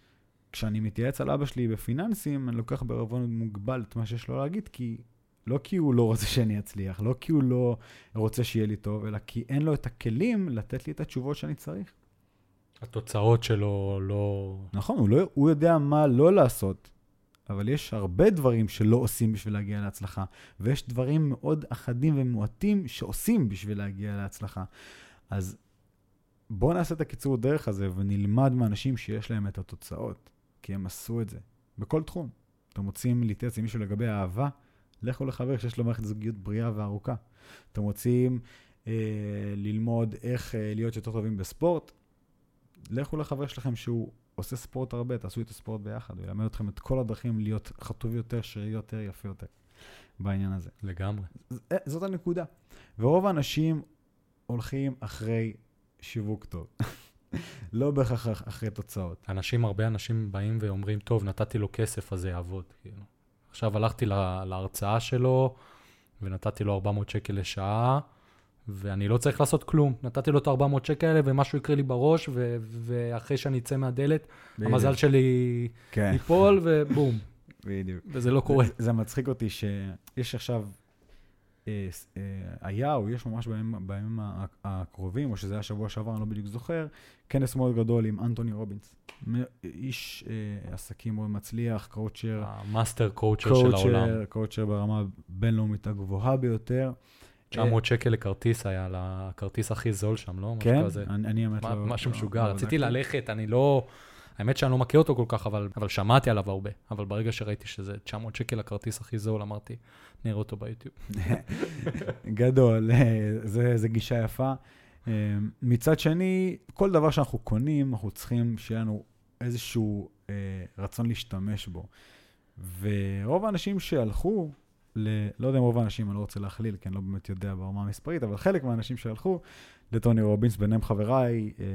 Speaker 2: כשאני מתייעץ על אבא שלי בפיננסים, אני לוקח בערבון מוגבל את מה שיש לו להגיד, כי לא כי הוא לא רוצה שאני אצליח, לא כי הוא לא רוצה שיהיה לי טוב, אלא כי אין לו את הכלים לתת לי את התשובות שאני צריך.
Speaker 1: התוצאות שלו לא...
Speaker 2: נכון, הוא, לא, הוא יודע מה לא לעשות, אבל יש הרבה דברים שלא עושים בשביל להגיע להצלחה, ויש דברים מאוד אחדים ומועטים שעושים בשביל להגיע להצלחה. אז בואו נעשה את הקיצור דרך הזה ונלמד מאנשים שיש להם את התוצאות, כי הם עשו את זה, בכל תחום. אתם רוצים להתייעץ עם מישהו לגבי אהבה, לכו לחבר שיש לו מערכת זוגיות בריאה וארוכה. אתם רוצים אה, ללמוד איך אה, להיות יותר טובים בספורט, לכו לחבר שלכם שהוא עושה ספורט הרבה, תעשו איתו ספורט ביחד, הוא ילמד אתכם את כל הדרכים להיות חטוב יותר, שרירי יותר, יפה יותר בעניין הזה.
Speaker 1: לגמרי.
Speaker 2: ז- אה, זאת הנקודה. ורוב האנשים הולכים אחרי שיווק טוב. [laughs] לא בהכרח אח- אחרי תוצאות.
Speaker 1: אנשים, הרבה אנשים באים ואומרים, טוב, נתתי לו כסף, אז זה יעבוד. כאילו. עכשיו הלכתי לה, להרצאה שלו, ונתתי לו 400 שקל לשעה, ואני לא צריך לעשות כלום. נתתי לו את ה-400 שקל האלה, ומשהו יקרה לי בראש, ו- ואחרי שאני אצא מהדלת, המזל שלי
Speaker 2: כן,
Speaker 1: ייפול, ובום.
Speaker 2: בדיוק.
Speaker 1: וזה לא קורה.
Speaker 2: זה, זה מצחיק אותי שיש עכשיו, אה, אה, היה או יש ממש בימים, בימים הקרובים, או שזה היה שבוע שעבר, אני לא בדיוק זוכר, כנס מאוד גדול עם אנטוני רובינס. איש אה, עסקים מאוד מצליח, coacher,
Speaker 1: ה master coacher של העולם.
Speaker 2: coacher ברמה הבינלאומית הגבוהה ביותר.
Speaker 1: 900 שקל לכרטיס היה, לכרטיס הכי זול שם, לא? משהו
Speaker 2: כן,
Speaker 1: כזה.
Speaker 2: אני, האמת לא...
Speaker 1: משהו
Speaker 2: לא-
Speaker 1: משוגע.
Speaker 2: לא
Speaker 1: רציתי. ללכת, אני לא... האמת שאני לא מכיר אותו כל כך, אבל, אבל שמעתי עליו הרבה. אבל ברגע שראיתי שזה 900 שקל הכרטיס הכי זול, אמרתי, נראה אותו ביוטיוב. [laughs]
Speaker 2: גדול, [laughs] זה, זה גישה יפה. אה, מצד שני, כל דבר שאנחנו קונים, אנחנו צריכים שיהיה לנו איזשהו אה, רצון להשתמש בו. ורוב האנשים שהלכו, ל... לא יודע אם רוב האנשים, אני לא רוצה להכליל, כי אני לא באמת יודע ברמה המספרית, אבל חלק מהאנשים שהלכו לטוני רובינס, ביניהם חבריי אה,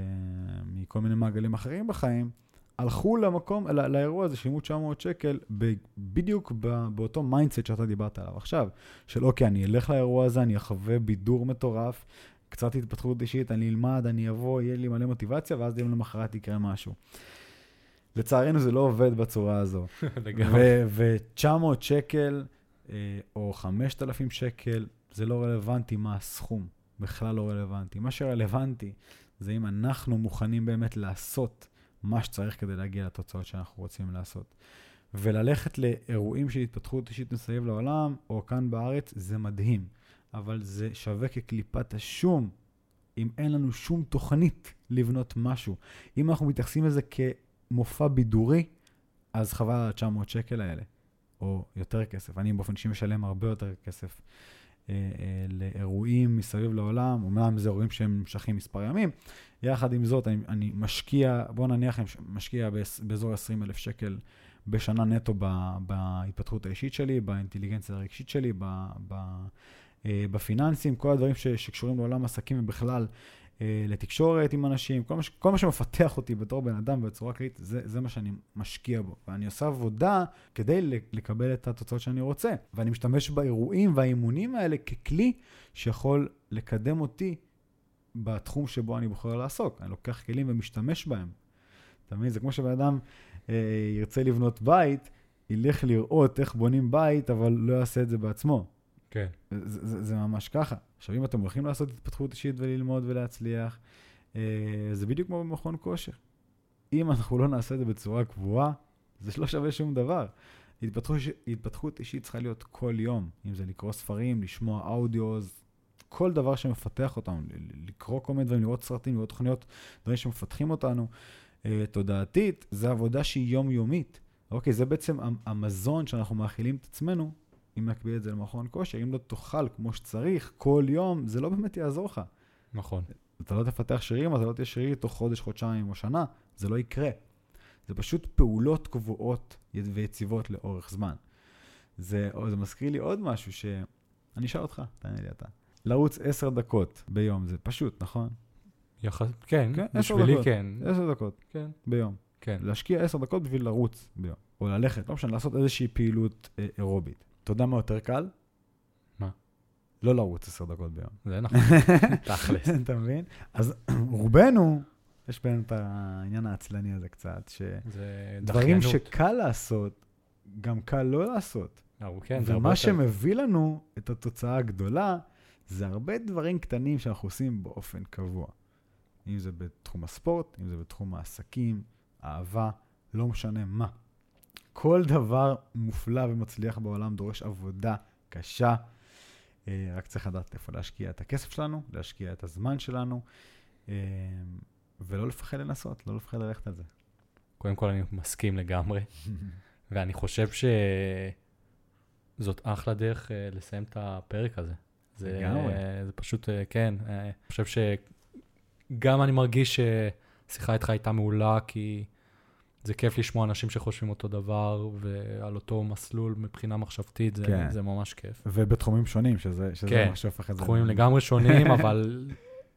Speaker 2: מכל מיני מעגלים אחרים בחיים, הלכו למקום, לא, לאירוע הזה, שילמו 900 שקל, ב, בדיוק ב, באותו mindset שאתה דיברת עליו עכשיו, של אוקיי, אני אלך לאירוע הזה, אני אחווה בידור מטורף, קצת התפתחות אישית, אני אלמד, אני אבוא, יהיה לי מלא מוטיבציה, ואז יום למחרת יקרה משהו. לצערנו זה לא עובד בצורה הזו. [laughs]
Speaker 1: לגמרי.
Speaker 2: ו-900 שקל או 5,000 שקל, זה לא רלוונטי מה הסכום, בכלל לא רלוונטי. מה שרלוונטי זה אם אנחנו מוכנים באמת לעשות מה שצריך כדי להגיע לתוצאות שאנחנו רוצים לעשות. וללכת לאירועים של התפתחות אישית מסביב לעולם, או כאן בארץ, זה מדהים. אבל זה שווה כקליפת השום, אם אין לנו שום תוכנית לבנות משהו. אם אנחנו מתייחסים לזה כמופע בידורי, אז חבל על ה-900 שקל האלה, או יותר כסף. אני באופן אישי משלם הרבה יותר כסף אה, אה, לאירועים מסביב לעולם, אומנם זה אירועים שהם נמשכים מספר ימים. יחד עם זאת, אני, אני משקיע, בוא נניח, אני משקיע באזור 20 אלף שקל בשנה נטו ב, בהתפתחות האישית שלי, באינטליגנציה הרגשית שלי, ב, ב, אה, בפיננסים, כל הדברים ש, שקשורים לעולם עסקים ובכלל לתקשורת עם אנשים, כל מה, ש- כל מה שמפתח אותי בתור בן אדם בצורה כללית, זה, זה מה שאני משקיע בו. ואני עושה עבודה כדי לקבל את התוצאות שאני רוצה. ואני משתמש באירועים והאימונים האלה ככלי שיכול לקדם אותי בתחום שבו אני בוחר לעסוק. אני לוקח כלים ומשתמש בהם. אתה מבין? זה כמו שבן אדם אה, ירצה לבנות בית, ילך לראות איך בונים בית, אבל לא יעשה את זה בעצמו.
Speaker 1: כן.
Speaker 2: זה, זה, זה ממש ככה. עכשיו, אם אתם הולכים לעשות התפתחות אישית וללמוד ולהצליח, אה, זה בדיוק כמו במכון כושר. אם אנחנו לא נעשה את זה בצורה קבועה, זה לא שווה שום דבר. התפתחות, התפתחות אישית צריכה להיות כל יום, אם זה לקרוא ספרים, לשמוע אודיוז, כל דבר שמפתח אותנו, לקרוא כל מיני דברים, לראות סרטים, לראות תוכניות, דברים שמפתחים אותנו. אה, תודעתית, זה עבודה שהיא יומיומית. אוקיי, זה בעצם המ- המזון שאנחנו מאכילים את עצמנו אם נקביל את זה למכון כושר, אם לא תאכל כמו שצריך כל יום, זה לא באמת יעזור לך.
Speaker 1: נכון.
Speaker 2: אתה לא תפתח שרירים, אתה לא תהיה שרירי תוך חודש, חודשיים או שנה, זה לא יקרה. זה פשוט פעולות קבועות ויציבות לאורך זמן. זה, זה מזכיר לי עוד משהו ש... אני אשאל אותך, תענה לי אתה. לרוץ עשר דקות ביום, זה פשוט, נכון?
Speaker 1: יח... כן,
Speaker 2: כן,
Speaker 1: בשבילי
Speaker 2: דקות.
Speaker 1: כן.
Speaker 2: עשר דקות
Speaker 1: כן.
Speaker 2: ביום.
Speaker 1: כן.
Speaker 2: להשקיע עשר דקות בשביל לרוץ ביום. או ללכת, לא משנה, לעשות איזושהי פעילות אה, אירובית. אתה יודע מה יותר קל?
Speaker 1: מה?
Speaker 2: לא לרוץ עשר דקות ביום.
Speaker 1: זה נכון, [laughs] תכלס.
Speaker 2: אתה מבין? אז רובנו, יש בינינו את העניין העצלני הזה קצת, שדברים. שקל לעשות, גם קל לא לעשות.
Speaker 1: אה, כן, זה הרבה
Speaker 2: ומה
Speaker 1: יותר-
Speaker 2: שמביא לנו את התוצאה הגדולה, זה הרבה דברים קטנים שאנחנו עושים באופן קבוע. אם זה בתחום הספורט, אם זה בתחום העסקים, אהבה, לא משנה מה. כל דבר מופלא ומצליח בעולם דורש עבודה קשה. אה, רק צריך לדעת איפה להשקיע את הכסף שלנו, להשקיע את הזמן שלנו, אה, ולא לפחד לנסות, לא לפחד ללכת על זה.
Speaker 1: קודם כל, אני מסכים לגמרי, [laughs] ואני חושב שזאת אחלה דרך אה, לסיים את הפרק הזה. זה,
Speaker 2: לגמרי.
Speaker 1: זה פשוט, כן, אני חושב שגם אני מרגיש ששיחה איתך הייתה מעולה, כי זה כיף לשמוע אנשים שחושבים אותו דבר, ועל אותו מסלול מבחינה מחשבתית, זה,
Speaker 2: כן.
Speaker 1: זה ממש כיף.
Speaker 2: ובתחומים שונים, שזה, שזה
Speaker 1: כן,
Speaker 2: מה שהופך את זה.
Speaker 1: תחומים לגמרי שונים, [laughs] אבל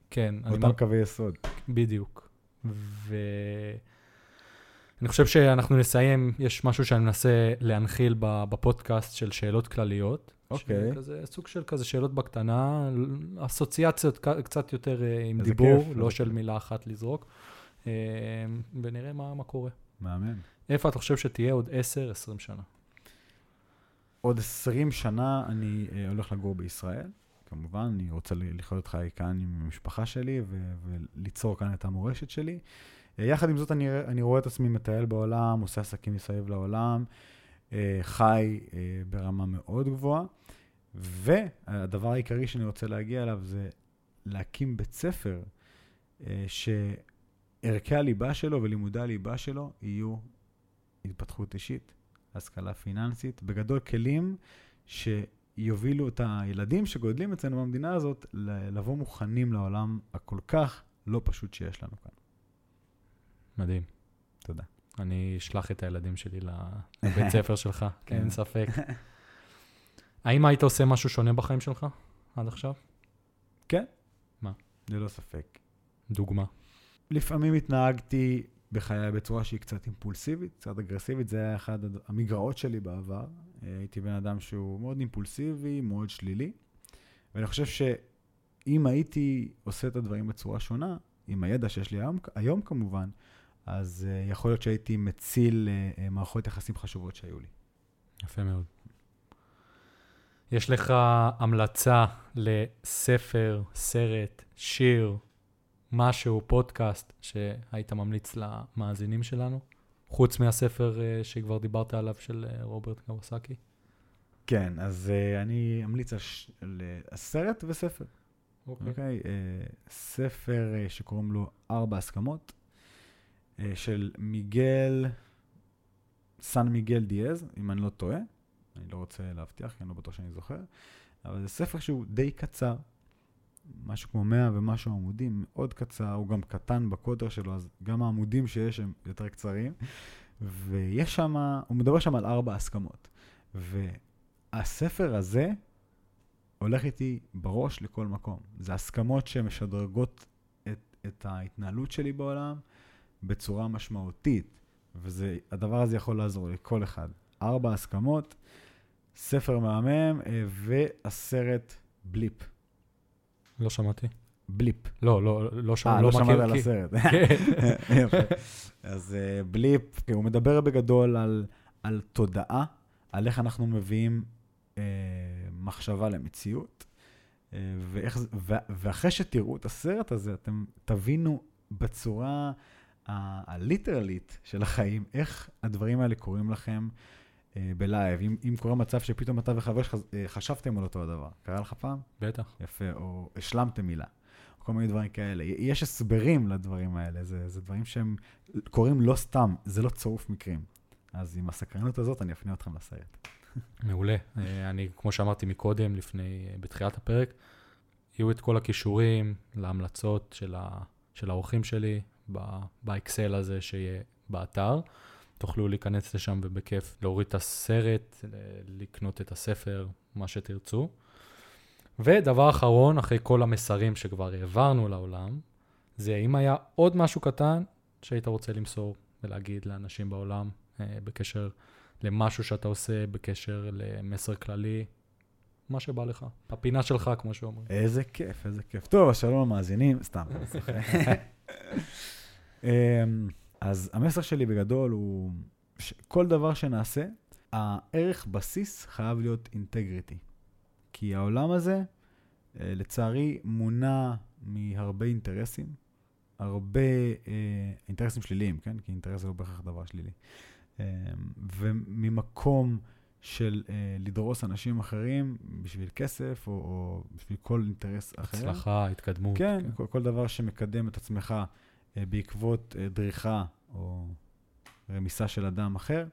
Speaker 1: כן,
Speaker 2: אותם קווי יסוד.
Speaker 1: בדיוק. ואני חושב שאנחנו נסיים, יש משהו שאני מנסה להנחיל בפודקאסט של שאלות כלליות.
Speaker 2: אוקיי.
Speaker 1: שזה סוג של כזה שאלות בקטנה, אסוציאציות קצת יותר אה, עם דיבור,
Speaker 2: כיף,
Speaker 1: לא של
Speaker 2: כיף.
Speaker 1: מילה אחת לזרוק. אה, ונראה מה, מה קורה.
Speaker 2: מאמן.
Speaker 1: איפה אתה חושב שתהיה עוד 10-20 שנה?
Speaker 2: עוד 20 שנה אני אה, הולך לגור בישראל, כמובן, אני רוצה לחיות חיי כאן עם המשפחה שלי ו- וליצור כאן את המורשת שלי. אה, יחד עם זאת, אני, אני רואה את עצמי מטייל בעולם, עושה עסקים מסביב לעולם, אה, חי אה, ברמה מאוד גבוהה, והדבר העיקרי שאני רוצה להגיע אליו זה להקים בית ספר אה, שערכי הליבה שלו ולימודי הליבה שלו יהיו התפתחות אישית, השכלה פיננסית, בגדול כלים שיובילו את הילדים שגודלים אצלנו במדינה הזאת לבוא מוכנים לעולם הכל כך לא פשוט שיש לנו כאן.
Speaker 1: מדהים.
Speaker 2: תודה.
Speaker 1: אני אשלח את הילדים שלי [laughs] לבית ספר שלך,
Speaker 2: כן.
Speaker 1: אין ספק. [laughs] האם היית עושה משהו שונה בחיים שלך עד עכשיו?
Speaker 2: ללא ספק.
Speaker 1: דוגמה.
Speaker 2: לפעמים התנהגתי בחיי בצורה שהיא קצת אימפולסיבית, קצת אגרסיבית, זה היה אחד המגרעות שלי בעבר. אה, הייתי בן אדם שהוא מאוד אימפולסיבי, מאוד שלילי, ואני חושב שאם הייתי עושה את הדברים בצורה שונה, עם הידע שיש לי היום, היום כמובן, אז uh, יכול להיות שהייתי מציל uh, מערכות יחסים חשובות שהיו לי.
Speaker 1: יפה מאוד. יש לך המלצה לספר, סרט, שיר, משהו, פודקאסט, שהיית ממליץ למאזינים שלנו? חוץ מהספר אה, שכבר דיברת עליו של אה, רוברט קווסקי?
Speaker 2: כן, אז uh, אני אמליץ על, ש... על uh, סרט וספר. אוקיי? Okay. Uh, ספר uh, שקוראים לו ארבע הסכמות, uh, של מיגל, סן מיגל דיאז, אם אני לא טועה. אני לא רוצה להבטיח, כי אני לא בטוח שאני זוכר, אבל זה ספר שהוא די קצר, משהו כמו 100 ומשהו עמודים, מאוד קצר, הוא גם קטן בקוטר שלו, אז גם העמודים שיש הם יותר קצרים, ויש שם, הוא מדבר שם על ארבע הסכמות. והספר הזה הולך איתי בראש לכל מקום. זה הסכמות שמשדרגות את, את ההתנהלות שלי בעולם בצורה משמעותית, והדבר הזה יכול לעזור לכל אחד. ארבע הסכמות, ספר מהמם אה, והסרט בליפ.
Speaker 1: לא שמעתי.
Speaker 2: בליפ.
Speaker 1: לא, לא, לא שמעתי.
Speaker 2: אה, לא שמעת על הסרט.
Speaker 1: כן. [laughs]
Speaker 2: יפה. אז אה, בליפ, הוא מדבר בגדול על, על תודעה, על איך אנחנו מביאים אה, מחשבה למציאות, אה, ואיך, ו, ואחרי שתראו את הסרט הזה, אתם תבינו בצורה הליטרלית של החיים, איך הדברים האלה קורים לכם אה, בלייב. אם, אם קורה מצב שפתאום אתה וחבר שלך אה, חשבתם על אותו הדבר, קרה לך פעם?
Speaker 1: בטח.
Speaker 2: יפה, או השלמתם מילה, או כל מיני דברים כאלה. יש הסברים לדברים האלה, זה, זה דברים שהם קורים לא סתם, זה לא צירוף מקרים. אז עם הסקרנות הזאת אני אפנה אתכם לסרט. [laughs]
Speaker 1: מעולה. אה, אני, כמו שאמרתי מקודם, לפני, אה, בתחילת הפרק, יהיו את כל הכישורים להמלצות של, ה, של האורחים שלי ב- באקסל הזה שיהיה באתר. תוכלו להיכנס לשם ובכיף להוריד את הסרט, לקנות את הספר, מה שתרצו. ודבר אחרון, אחרי כל המסרים שכבר העברנו לעולם, זה אם היה עוד משהו קטן שהיית רוצה למסור ולהגיד לאנשים בעולם אה, בקשר למשהו שאתה עושה, בקשר למסר כללי, מה שבא לך. הפינה שלך, כמו שאומרים.
Speaker 2: איזה כיף, איזה כיף. טוב, שלום למאזינים, סתם. [laughs] אז המסר שלי בגדול הוא שכל דבר שנעשה, הערך בסיס חייב להיות אינטגריטי. כי העולם הזה, אה, לצערי, מונע מהרבה אינטרסים, הרבה אה, אינטרסים שליליים, כן? כי אינטרס זה לא בהכרח דבר שלילי. אה, וממקום של אה, לדרוס אנשים אחרים בשביל כסף או, או בשביל כל אינטרס אחר.
Speaker 1: הצלחה, התקדמות.
Speaker 2: כן, כן. כל, כל דבר שמקדם את עצמך בעקבות אה, דריכה או רמיסה של אדם אחר.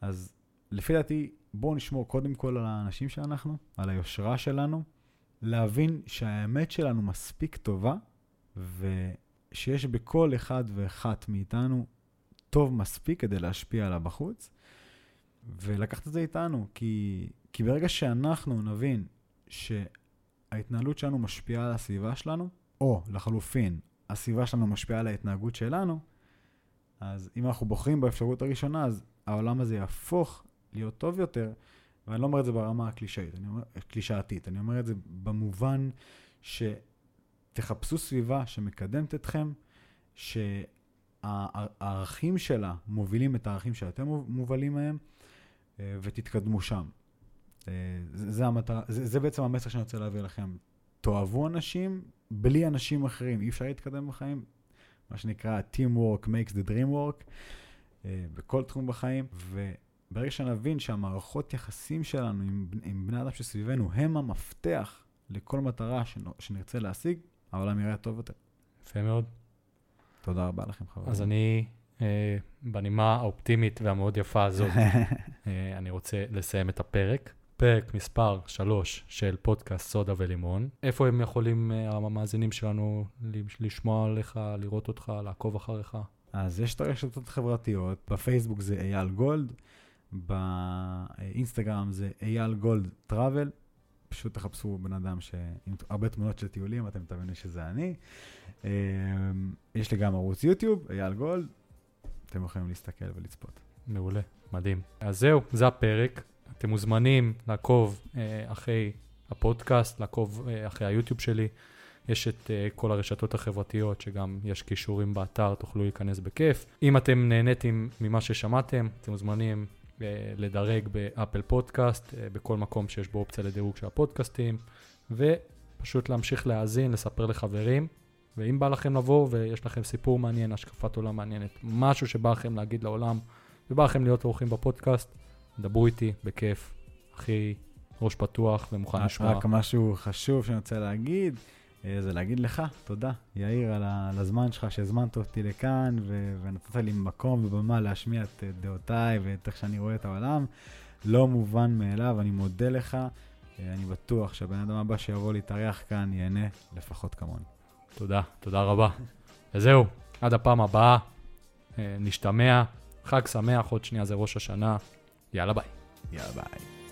Speaker 2: אז לפי דעתי, בואו נשמור קודם כל על האנשים שאנחנו, על היושרה שלנו, להבין שהאמת שלנו מספיק טובה, ושיש בכל אחד ואחת מאיתנו טוב מספיק כדי להשפיע עליו בחוץ, ולקחת את זה איתנו, כי, כי ברגע שאנחנו נבין שההתנהלות שלנו משפיעה על הסביבה שלנו, או לחלופין, הסביבה שלנו משפיעה על ההתנהגות שלנו, אז אם אנחנו בוחרים באפשרות הראשונה, אז העולם הזה יהפוך להיות טוב יותר, ואני לא אומר את זה ברמה הקלישאית, אני אומר, קלישאתית, אני אומר את זה במובן שתחפשו סביבה שמקדמת אתכם, שהערכים שלה מובילים את הערכים שאתם מובלים מהם, ותתקדמו שם. זה, זה, המטרה, זה, זה בעצם המסר שאני רוצה להעביר לכם. תאהבו אנשים בלי אנשים אחרים, אי אפשר להתקדם בחיים. מה שנקרא Teamwork makes the dream work, אה, בכל תחום בחיים, וברגע שנבין שהמערכות יחסים שלנו עם, עם בני אדם שסביבנו הם המפתח לכל מטרה שנרצה להשיג, העולם יראה טוב יותר.
Speaker 1: יפה מאוד.
Speaker 2: תודה רבה לכם, חברים.
Speaker 1: אז אני אה, בנימה האופטימית והמאוד יפה הזאת, [laughs] אה, אני רוצה לסיים את הפרק. פרק מספר 3 של פודקאסט סודה ולימון. איפה הם יכולים, אה, המאזינים שלנו, לשמוע עליך, לראות אותך, לעקוב אחריך?
Speaker 2: אז יש את הרשתות החברתיות, בפייסבוק זה אייל גולד, באינסטגרם זה אייל גולד טראבל, פשוט תחפשו בן אדם עם הרבה תמונות של טיולים, אתם תבינו שזה אני. יש לי גם ערוץ יוטיוב, אייל גולד, אתם יכולים להסתכל ולצפות.
Speaker 1: מעולה, מדהים. אז זהו, זה הפרק. אתם מוזמנים לעקוב אה, אחרי הפודקאסט, לעקוב אה, אחרי היוטיוב שלי. יש את אה, כל הרשתות החברתיות, שגם יש קישורים באתר, תוכלו להיכנס בכיף. אם אתם נהניתם ממה ששמעתם, אתם מוזמנים אה, לדרג באפל פודקאסט, אה, בכל מקום שיש בו אופציה לדירוג של הפודקאסטים, ופשוט להמשיך להאזין, לספר לחברים. ואם בא לכם לבוא ויש לכם סיפור מעניין, השקפת עולם מעניינת, משהו שבא לכם להגיד לעולם, ובא לכם להיות אורחים בפודקאסט, דברו איתי, בכיף, הכי ראש פתוח ומוכן לשמוע.
Speaker 2: רק משהו חשוב שאני רוצה להגיד, אה, זה להגיד לך תודה, יאיר, על הזמן שלך, שהזמנת אותי לכאן, ונתת לי מקום ובמה להשמיע את דעותיי ואת איך שאני רואה את העולם. לא מובן מאליו, אני מודה לך. אה, אני בטוח שהבן אדם הבא שיבוא להתארח כאן ייהנה לפחות כמוני.
Speaker 1: תודה, תודה רבה. וזהו, עד הפעם הבאה, אה, נשתמע. חג שמח, עוד שנייה זה ראש השנה. יאללה ביי.
Speaker 2: יאללה ביי.